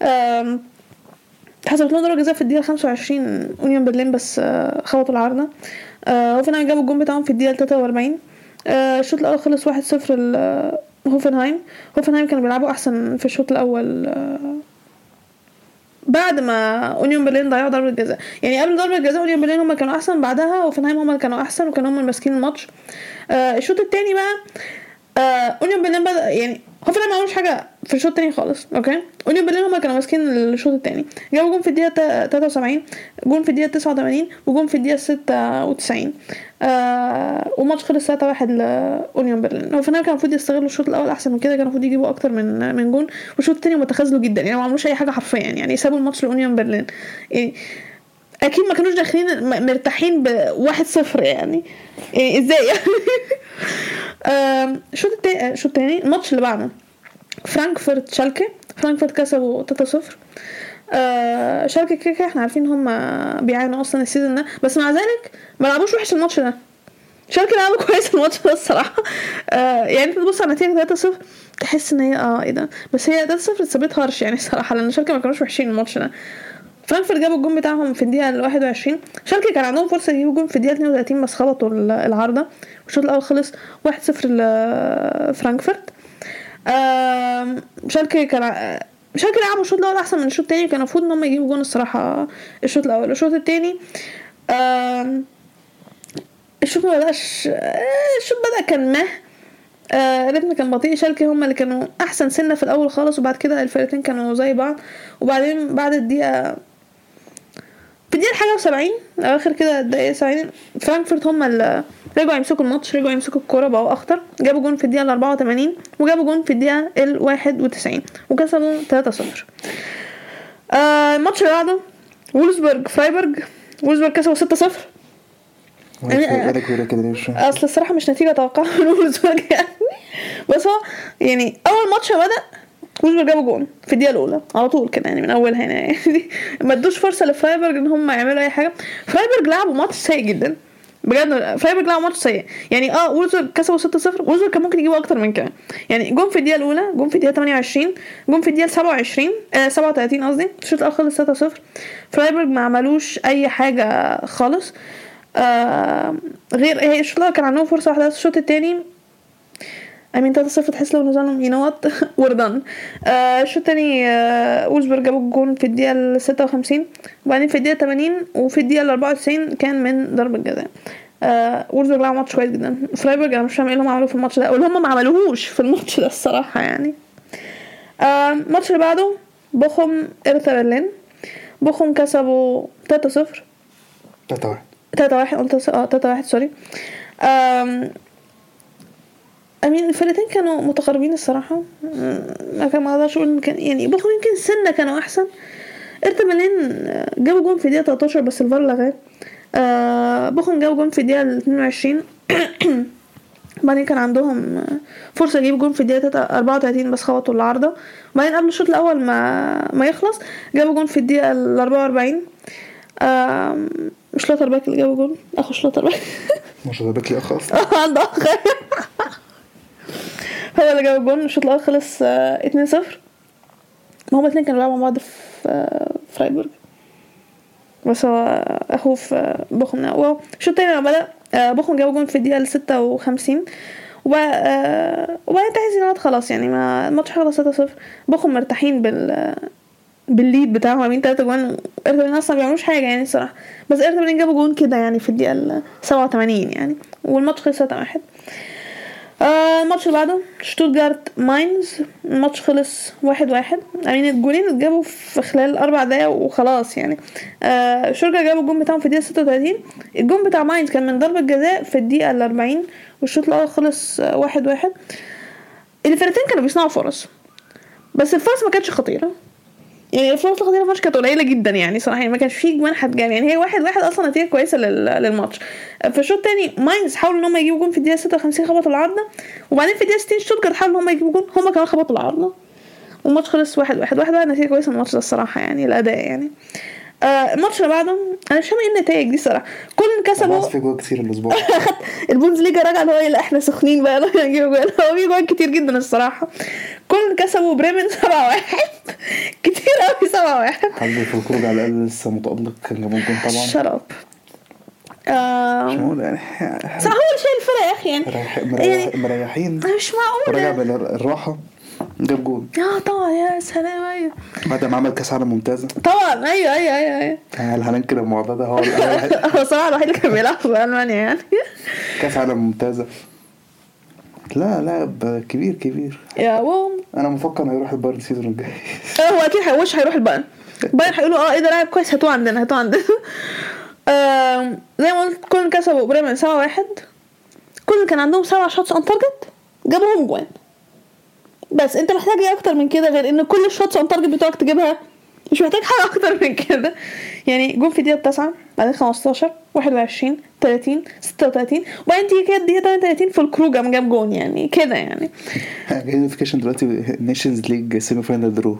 آم، حسبت لهم ضربة جزاء في الدقيقة 25 أونيون برلين بس آه خبطوا العارضة. آه هوفنهايم جابوا الجون بتاعهم في الدقيقة 43 آه الشوط الأول خلص 1-0 ل هوفنهايم. هوفنهايم كانوا بيلعبوا أحسن في الشوط الأول آه بعد ما أونيون برلين ضيعوا ضربة جزاء. يعني قبل ضربة جزاء أونيون برلين هم كانوا أحسن بعدها هوفنهايم هم اللي كانوا أحسن وكانوا هم اللي ماسكين الماتش. آه الشوط التاني بقى آه أونيون برلين بدأ يعني هوفنهايم ما عملوش حاجة في الشوط التاني خالص okay؟ اونيون برلين هم كانوا ماسكين الشوط التاني. جابوا جون في الدقيقة تا- 73 جون في الدقيقة 89 وجون في الدقيقة 96 آه وماتش خلص 3 1 لاونيون برلين. هوفنهايم كان المفروض يستغلوا الشوط الأول أحسن من كده كان المفروض يجيبوا أكتر من من جون. والشوط التاني متخاذلوا جدا يعني ما عملوش أي حاجة حرفيا يعني سابوا الماتش لأونيون برلين. يعني أكيد ما كانوش داخلين مرتاحين بواحد صفر يعني. يعني إزاي؟ يعني الشوط التاني الشوط التاني الماتش اللي بعده. فرانكفورت شالكة. فرانكفورت كسبوا 3-0 آه شالكة كده إحنا عارفين هم بيعانوا أصلا ال season ده. بس مع ذلك ما لعبوش وحش الماتش ده. شالكة لعبوا كويس الماتش ده الصراحة. آه يعني انت تبص على النتيجه 3-0 تحس إن هي آه إيه ده؟ بس هي 3-0 it's a bit harsh يعني الصراحة لأن شالكة ما كانوش وحشين الماتش ده. فرانكفورت جابوا الجون بتاعهم في الدقيقة ال 21 شالكه كان عندهم فرصة يجيبوا جون في الدقيقة 32 بس خبطوا ال- العارضة. والشوط الأول خلص 1-0 لفرانكفورت آم، شالكه كان شالكه لعبوا الشوط الأول أحسن من الشوط التاني كان المفروض إن هم يجيبوا جون الصراحة الشوط الأول. الشوط التاني الشوط ما بدأش آه، الشوط بدأ كان مه. آه الريتم كان بطيء. شالكه هم اللي كانوا أحسن سنة في الأول خالص وبعد كده الفرقتين كانوا زي بعض. وبعدين بعد الدقيقة في الدقيقه الحاجة وسبعين أواخر كده الدقيقه 70 فرانكفورت هم اللي رجعوا يمسكوا الماتش رجعوا يمسكوا الكورة بقوا أخطر. جابوا جون في الدقيقة ال 84 وجابوا جون في الدقيقة ال 91 وكسبوا 3-0 آه الماتش اللي بعده وولفزبرج فرايبرج وولفزبرج كسبوا 6-0 يعني- فاهم. أصل الصراحة مش نتيجة أتوقعها من وولزبرج يعني. بس هو يعني أول ماتش بدأ وولزبرج جابوا جون في الدقيقه الاولى على طول كده يعني من أولها هنا يعني. ما ادوش فرصة لفرايبرج إن هم يعملوا أي حاجة. فرايبرج لعبوا ماتش سيء جدا. بجد فرايبرج لعبوا ماتش سيء. يعني آه وولزبرج كسبوا 6-0 وولزبرج كان ممكن يجيبوا أكتر من كده. يعني جون في الدقيقه الاولى جون في الدقيقه 28 جون في الدقيقه 27 آه 37 قصدي. الشوط الأول خلص 3-0 فرايبرج ما عملوش أي حاجة خالص. آه غير هي الشوط الأول كان عندهم فرصة واحدة بس. الشوط التاني I mean 3 0 تحس لو نزلهم you know what we're done الشوط التاني آه وولزبرج جابوا الجون في الدقيقة ال 56 وبعدين في الدقيقة 80 وفي الدقيقة ال 94 كان من ضربة جزاء. آه وولزبرج لعب ماتش كويس جدا. فرايبرج أنا مش فاهم إيه اللي هم عملوه في الماتش ده واللي هم ما عملوهوش في الماتش ده الصراحة يعني. آه، الماتش اللي بعده بوخم ارتا برلين بوخم كسبوا 3 0 تلاتة واحد. تلاتة واحد قلت س- آه تلاتة واحد sorry. أم I mean الفرقتين كانوا متقاربين الصراحة. م- ما كان ما أقدرش أقول كان يعني بوخم يمكن سنة كانوا أحسن. ارتا برلين آه، جابوا جون في الدقيقة 13 بس الفار لغاه. آه، بوخم جابوا جون في الدقيقة 22 بعدين كان عندهم آه، فرصة يجيبوا جون في الدقيقة 34 بس خبطوا العارضة. وبعدين قبل الشوط الأول ما ما يخلص جابوا جون في الدقيقة ال 44 آم، شلوتر باك اللي جابوا جون؟ أخو شلوتر باك. شلوتر باك ليه اخ أصلا عنده أخ. هو اللي جاب الجون الشوط الأول خلص آه، 2-0 ما هما الاتنين كانوا بيلعبوا مع بعض في آه، فرايبورج بس هو آه، أخوه في آه، بوخم. والشوط التاني لما آه، بوخم جاب جون في الستة وخمسين. وبقى آه، وبعدين تحس ان هو خلاص يعني ما الماتش خلص 6-0 بوخم مرتاحين بال آه، بال lead بتاعهم. عاملين تلاتة جوان. ارتا برلين أصلا ما بيعملوش حاجة يعني الصراحة. بس ارتا برلين جابوا جون كده يعني في الدقيقة ال 87 يعني. والماتش خلص 3 واحد. آه الماتش اللي بعده شتوتجارت ماينز الماتش خلص واحد واحد. يعني الجولين اتجابوا في خلال أربع دقايق وخلاص يعني. آه شتوتجارت جابوا الجون بتاعهم في الدقيقة ستة وتلاتين. الجون بتاع ماينز كان من ضربة جزاء في الدقيقة الأربعين. والشوط الأول خلص واحد واحد. الفرقتين كانوا بيصنعوا فرص بس الفرص ما كانتش خطيرة. يعني الفرص الخطيرة في الماتش كانت قليلة جدا يعني صراحة يعني ما كانش فيه جوان هتجاب يعني هي واحد واحد أصلا نتيجة كويسة لل- للماتش. في الشوط التاني ماينز حاولوا إن هم يجيبوا جون في الدقيقة 56 خبطوا العارضة. وبعدين في الدقيقة 60 شتوتجارت حاولوا إن هم يجيبوا جون هم كمان خبطوا العارضة. والماتش خلص واحد واحد واحد. واحد نتيجة كويسة الماتش ده الصراحة يعني الأداء يعني. الماتش اللي بعده أنا مش فاهم إيه النتائج دي الصراحة. كل كسبوا. في جوه كتير الأسبوع. البوندسليجا راجع اللي هو إيه، لا إحنا سخنين بقى لا نجيب جوان. هو في جوان كتير جدا الصراحة. كل كسبوا بريمن 7 واحد. كتير قوي 7 واحد. حد في الخروج على الأقل لسه متالق كان الجون طبعا. شرب مش آه معقول يعني صراحة هو اللي شايل الفرق يا أخي يعني. يعني مريح- مريحين. مش وراجع معقولة بالراحة. جاب جون آه طبعا يا سلام أيوه. بعد ما عمل كأس عالم ممتازة. طبعا أيوه أيوه أيوه أيوه. هل هننكر الموضوع ده؟ هو هو الصراحة الوحيد اللي كان بيلعب في ألمانيا يعني. كأس عالم ممتازة. لا لاعب كبير كبير. yeah wow. أنا مفكر هيروح البايرن ال season الجاي. هو أكيد هيوش هيروح البايرن. البايرن هيقولوا آه إيه ده لاعب كويس هاتوه عندنا هاتوه عندنا. آم، زي ما قلت كل كسبوا بريمن سبعة واحد. كل كان عندهم سبعة shots on target جابوهم جوان. بس انت محتاج إيه أكتر من كده غير ان كل ال shots on target بتوعك تجيبها؟ مش محتاج حاجة أكتر من كده. يعني جون في الدقيقة تسعة بعدين خمستاشر واحد وعشرين تلاتين ستة وتلاتين وبعدين تيجي كده تلاتة وتلاتين فولكروج قام جاب جون يعني كده يعني. جاي notification دلوقتي Nations League semi final draw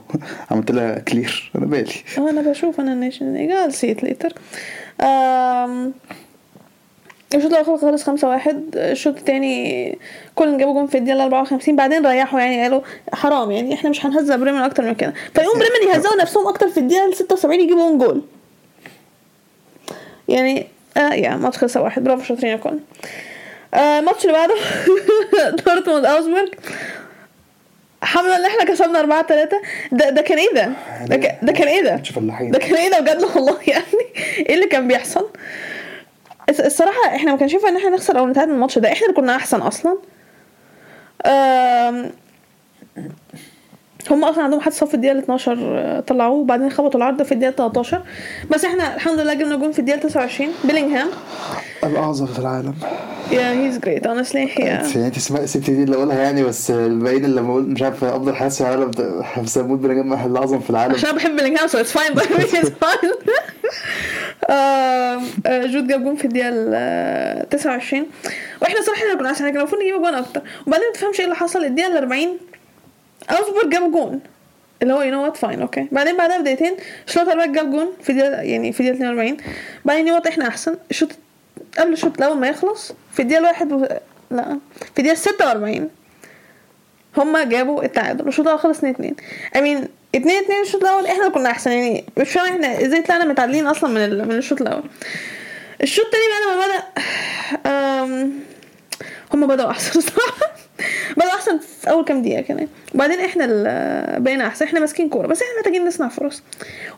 عملت لها كلير أنا بالي. أه أنا بشوف أنا النيشن ليج it later. آم، الشوط الأول خلص خمسة واحد. الشوط التاني كل جابوا جون في الدقيقة 54 بعدين ريحوا يعني قالوا حرام يعني إحنا مش هنهزق بريمن أكتر من كده. فيقوم بريمن يهزقوا نفسهم أكتر في الدقيقة 76 يجيبوا جول يعني آه يا ماتش خلص واحد. برافو شاطرين يا كل آه الماتش اللي بعده دورتموند أوزبورج. الحمد لله إن إحنا كسبنا 4 3 ده ده كان إيه ده؟ ده, كان- ده كان إيه ده؟ ده كان إيه ده بجد والله يعني؟ إيه اللي كان بيحصل؟ الصراحة إحنا ما كانش ينفع إن إحنا نخسر أو نتعادل الماتش ده. إحنا اللي كنا أحسن أصلا. هم أصلا عندهم حد صف في الدقيقة 12 آه، طلعوه وبعدين خبطوا العرض في الدقيقة 13 بس إحنا الحمد لله جبنا جون في الدقيقة 29 بيلينغهام. الأعظم في العالم. يا هيز جريت هي يعني انت سمعت سبت دي اللي اقولها يعني بس الباقيين اللي مش عارف أفضل حارس في العالم أموت بنجمع الأعظم في العالم. عشان بحب بيلينغهام me it's fine آم، آه، جود جاب جون في الدقيقة ال 29 وإحنا صراحة إحنا كنا المفروض نجيب جون أكتر. وبعدين ما تفهمش إيه اللي حصل. الدقيقة ال 40 اوزبورج جاب جون. اللي هو يو نو وات فاين أوكي بعدين بعدها بدقيقتين شلوتر جاب جون في الدقيقة يعني في الدقيقة 42 بعدين يو إحنا أحسن. الشوط قبل الشوط الأول ما يخلص في الدقيقة الواحد و... لا في الدقيقة 46 هما جابوا التعادل الشوط الأول خلص 2 2 I mean 2 2 الشوط الأول إحنا كنا أحسن يعني مش فاهم إحنا إزاي طلعنا متعادلين أصلا من ال... من الشوط الأول. الشوط التاني بقى لما بدأ أم... هما بدأوا أحسن صراحة. بدأوا أحسن في أول كام دقيقة كمان. وبعدين إحنا بقينا أحسن. إحنا ماسكين كورة. بس إحنا محتاجين نصنع فرص.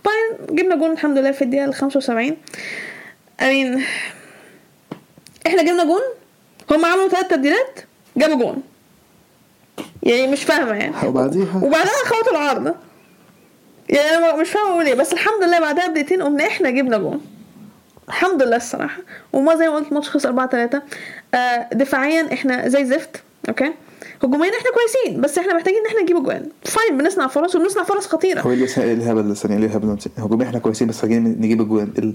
وبعدين جبنا جون الحمد لله في الدقيقة ال 75 I mean إحنا جبنا جون. هما عملوا ثلاث تبديلات جابوا جون. يعني مش فاهمة يعني. وبعديها وبعدها خبطوا العارضة يعني أنا مش فاهمة أقول إيه. بس الحمد لله بعدها بدقيقتين قمنا إحنا جبنا جون. الحمد لله الصراحة. وما زي ما قلت الماتش خلص 4 3 آه دفاعيا إحنا زي زفت. okay؟ هجوميا إحنا كويسين بس إحنا محتاجين إن إحنا نجيب أجوان. fine بنصنع فرص وبنصنع فرص خطيرة. هو إيه اللي- إيه الهبل ثانية ليه الهبل هجوميا إحنا كويسين بس محتاجين نجيب أجوان. ال...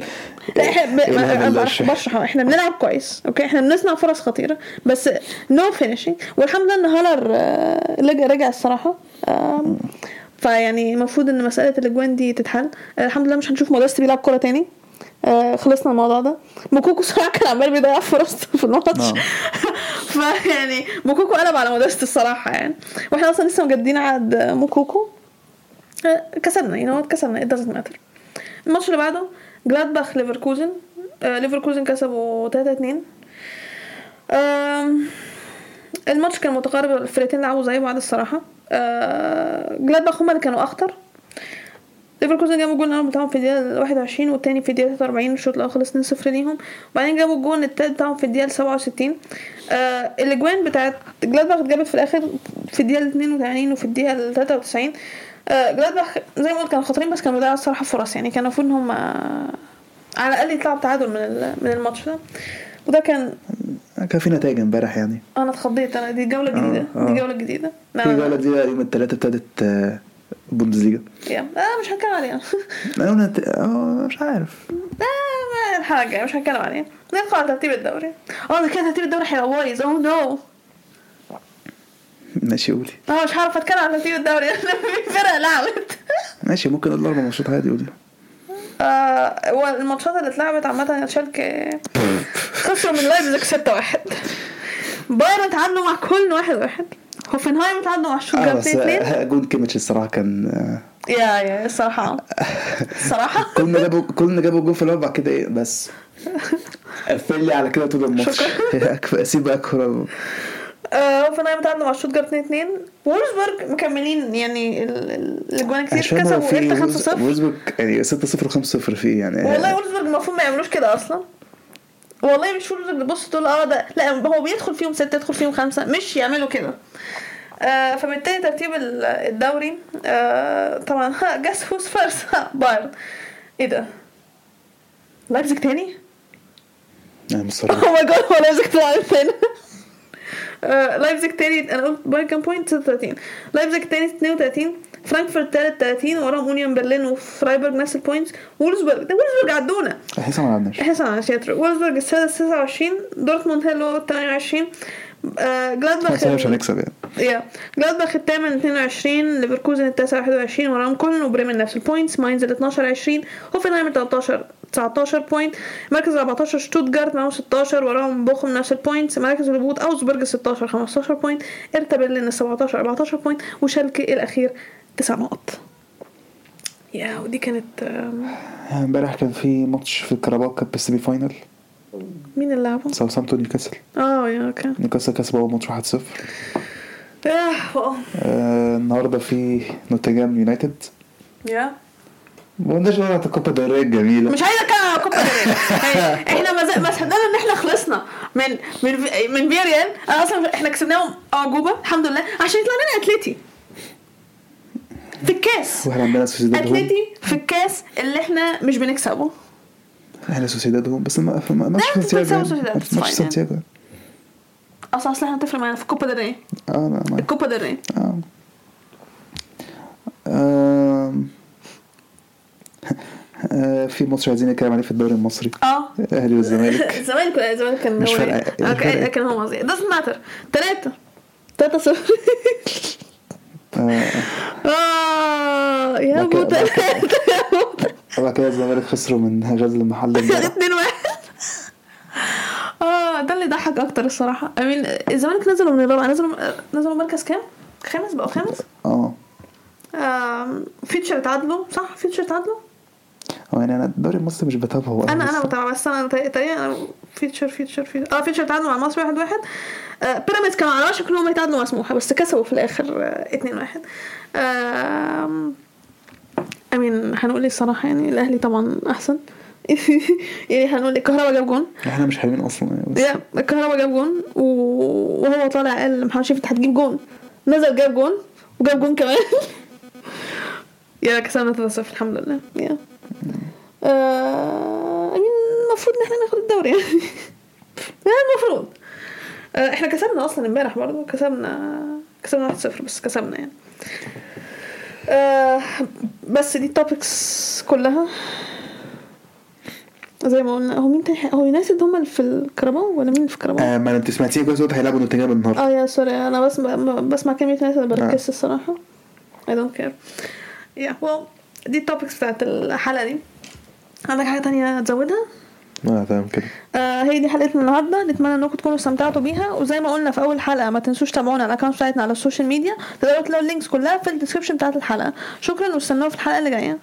لا إحنا مش- بشرح إحنا بنلعب كويس. okay؟ إحنا بنصنع فرص خطيرة بس no finishing والحمد لله إن هالر آه، رجع الصراحة. فيعني المفروض إن مسألة الأجوان دي تتحل. الحمد لله مش هنشوف مودست بيلعب كورة تاني. آه، خلصنا الموضوع ده. موكوكو صراحة كان عمال بيضيع فرص في الماتش. آه. فيعني موكوكو قلب على مودست الصراحة يعني. وإحنا أصلا لسه مجددين عقد موكوكو. آه، كسبنا you know كسبنا it doesn't matter. الماتش اللي بعده جلادباخ ليفركوزن آه ليفركوزن كسبوا 3 2 آم، الماتش كان متقارب الفرقتين لعبوا زي بعض الصراحة. آه جلادباخ هما اللي كانوا أخطر. ليفركوزن جابوا الجول الأول بتاعهم في الدقيقة 21 والتاني في الدقيقة 43 الشوط الأول خلص 2-0 ليهم. وبعدين جابوا الجول التالت بتاعهم في الدقيقة 67 آه الأجوان بتاعت جلادباخ اتجابت في الآخر في الدقيقة 82 وفي الدقيقة 93 آه جلادباخ زي ما قلت كانوا خاطرين بس كانوا بيضيعوا الصراحة فرص. يعني كان المفروض إن هم آه، على الأقل يطلعوا بتعادل من من الماتش ده. وده كان كان في نتائج امبارح يعني. أنا اتخضيت. أنا دي جولة جديدة. آه. دي جولة جديدة. في دي بقى يوم الثلاثاء ابتدت آه، بوندسليجا يا. لا مش هنتكلم عليها أنا آه، مش عارف الحلقة الجايه مش هنتكلم عليها ندخل على ترتيب الدوري آه ده كده ترتيب الدوري هيبقى بايظ oh no ماشي قولي آه مش هعرف اتكلم على ترتيب الدوري فرق لعبت ماشي ممكن أقول أربع ماتشات عادي قولي آه والماتشات اللي اتلعبت عامة شالكة خسروا من لايبزيج 6 1 بايرن اتعادلوا مع كولن 1 1 هوفنهايم اتعادلوا مع شوتجارت بس 2 2 آه، جون كيميتش الصراحة كان آه، يا يا الصراحة الصراحة كلنا جابوا كلنا جابوا جون في الأول بعد كده إيه بس. قفل لي على كده طول الماتش. اسيب بقى الكوره هوفنهايم اتعادلوا مع شوتجارت 2 2 وولفسبرج مكملين يعني ال- ال- الأجوان كتير كسبوا. في انت 5 0 ويزبورج يعني 6 0 5 0 فيه يعني. والله وولفسبرج المفروض ما يعملوش كده أصلا. والله مش وولفسبرج بص تقول آه ده لا هو بيدخل فيهم ستة يدخل فيهم خمسة مش يعملوا كده. آه فبالتالي ترتيب ال- الدوري آه طبعا ها guess who's first بايرن إيه ده؟ لايبزيج تاني؟ يعني مصرح oh my god هو لايبزيج طلع تاني آه، لايبزيج تاني أنا قلت بايرن كام point 36 لايبزيج تاني 32 فرانكفورت تالت 30 وراهم أونيون برلين وفرايبورج نفس ال points وولفسبرج ده وولفسبرج عدونا. إحنا ما لعبناش. إحنا على شاتر وولفسبرج السادس 29 دورتموند هي اللي هو 28 آه، جلادباخ إحنا مش هنكسب يعني yeah. جلادباخ الثامن 22 ليفركوزن التاسع 21 وراهم كولن وبريمن نفس ال points ماينز ال 12 20 هوفنهايم 13 19 point مركز 14 شتوتجارت معاهم 16 وراهم بوخم نفس ال points مراكز الهبوط اوجسبورج 16 15 point هيرتا برلين 17 14 point وشالكي الأخير 9 نقط. yeah ودي كانت امبارح كان في ماتش في الكاراباو cup semi final مين اللي لعبه؟ ساوثهامبتون نيوكاسل. آه yeah okay. نيوكاسل كسب أول ماتش 1-0 yeah wow. آه النهارده في نوتنجهام يونايتد. yeah. ما قلناش بقى على الكوبا ديل ري الجميلة مش عايزة أتكلم على كوبا ري. إحنا ما صدقنا إن إحنا خلصنا. من من من فياريال أنا أصلا إحنا كسبناهم أعجوبة الحمد لله عشان يطلع لنا اتلتي في الكاس. وإحنا عندنا سوسيداد اتلتي في الكاس اللي إحنا مش بنكسبه. إحنا سوسيداد home بس ما ما ماتش لا، سانتياغو ماتش سانتياغو أصلا أصلا إحنا هتفرق معانا في الكوبا ديل ري. آه لا ما الكوبا ديل ري. آه. في ماتش عايزين نتكلم عليه في الدوري المصري. آه. الاهلي والزمالك. الزمالك الزمالك كان مش هو فارقة. إيه؟ كان هو مصري. Doesn't matter. ثلاثة ثلاثة صفر. آه. يا بعد ابو كده- بعد ثلاثة وبعد كده الزمالك خسروا من غزل امبارح اتنين واحد. آه ده اللي ضحك أكتر الصراحة. Mean الزمالك نزلوا من الرابعه نزلوا نزلوا مركز كام؟ خامس بقوا خامس؟ آه. آم، فيوتشر اتعادلوا صح؟ فيوتشر اتعادلوا هو يعني أنا الدوري المصري مش بتابعه أنا أنا بس- بتابع بس أنا تقريبا تقريباً فيوتشر فيوتشر فيوتشر آه فيوتشر اتعادلوا مع مصر واحد واحد. آه بيراميدز كانوا على وشك ان هم يتعادلوا مع سموحة بس كسبوا في الآخر آه اتنين واحد. آم، I mean هنقول إيه الصراحة يعني الأهلي طبعا أحسن. يعني هنقول كهربا جاب جون. إحنا مش حلوين أصلا. يعني بس يا الكهرباء جاب جون وهو طالع قال محمد شريف أنت هتجيب جون. نزل جاب جون وجاب جون كمان. yeah كسبنا 3 0 الحمد لله. yeah. I mean المفروض إن إحنا ناخد الدوري يعني. يعني المفروض. آه، إحنا كسبنا أصلا امبارح برضه كسبنا كسبنا 1-0 بس كسبنا يعني. آه بس دي ال topics كلها. زي ما قلنا هو مين تاني؟ هو يونايتد هم اللي في الكرباو ولا مين اللي في الكرباو؟ آه ما أنت سمعتيني كويس قلت هيلعبوا نوتنجهام النهارده. آه yeah sorry أنا بسمع بسمع كلمة يونايتد ما بركزش الصراحة. I don't care. Yeah well دي ال topics بتاعت الحلقة دي. عندك حاجة تانية تزودها؟ آه تمام كده. آه هي دي حلقتنا النهارده. نتمنى إنكم تكونوا استمتعتوا بيها. وزي ما قلنا في أول حلقة ما تنسوش تابعونا على ال accounts بتاعتنا على ال social media. تقدروا تلاقوا ال links كلها في ال description بتاعت الحلقة. شكرا واستنونا في الحلقة اللي جاية.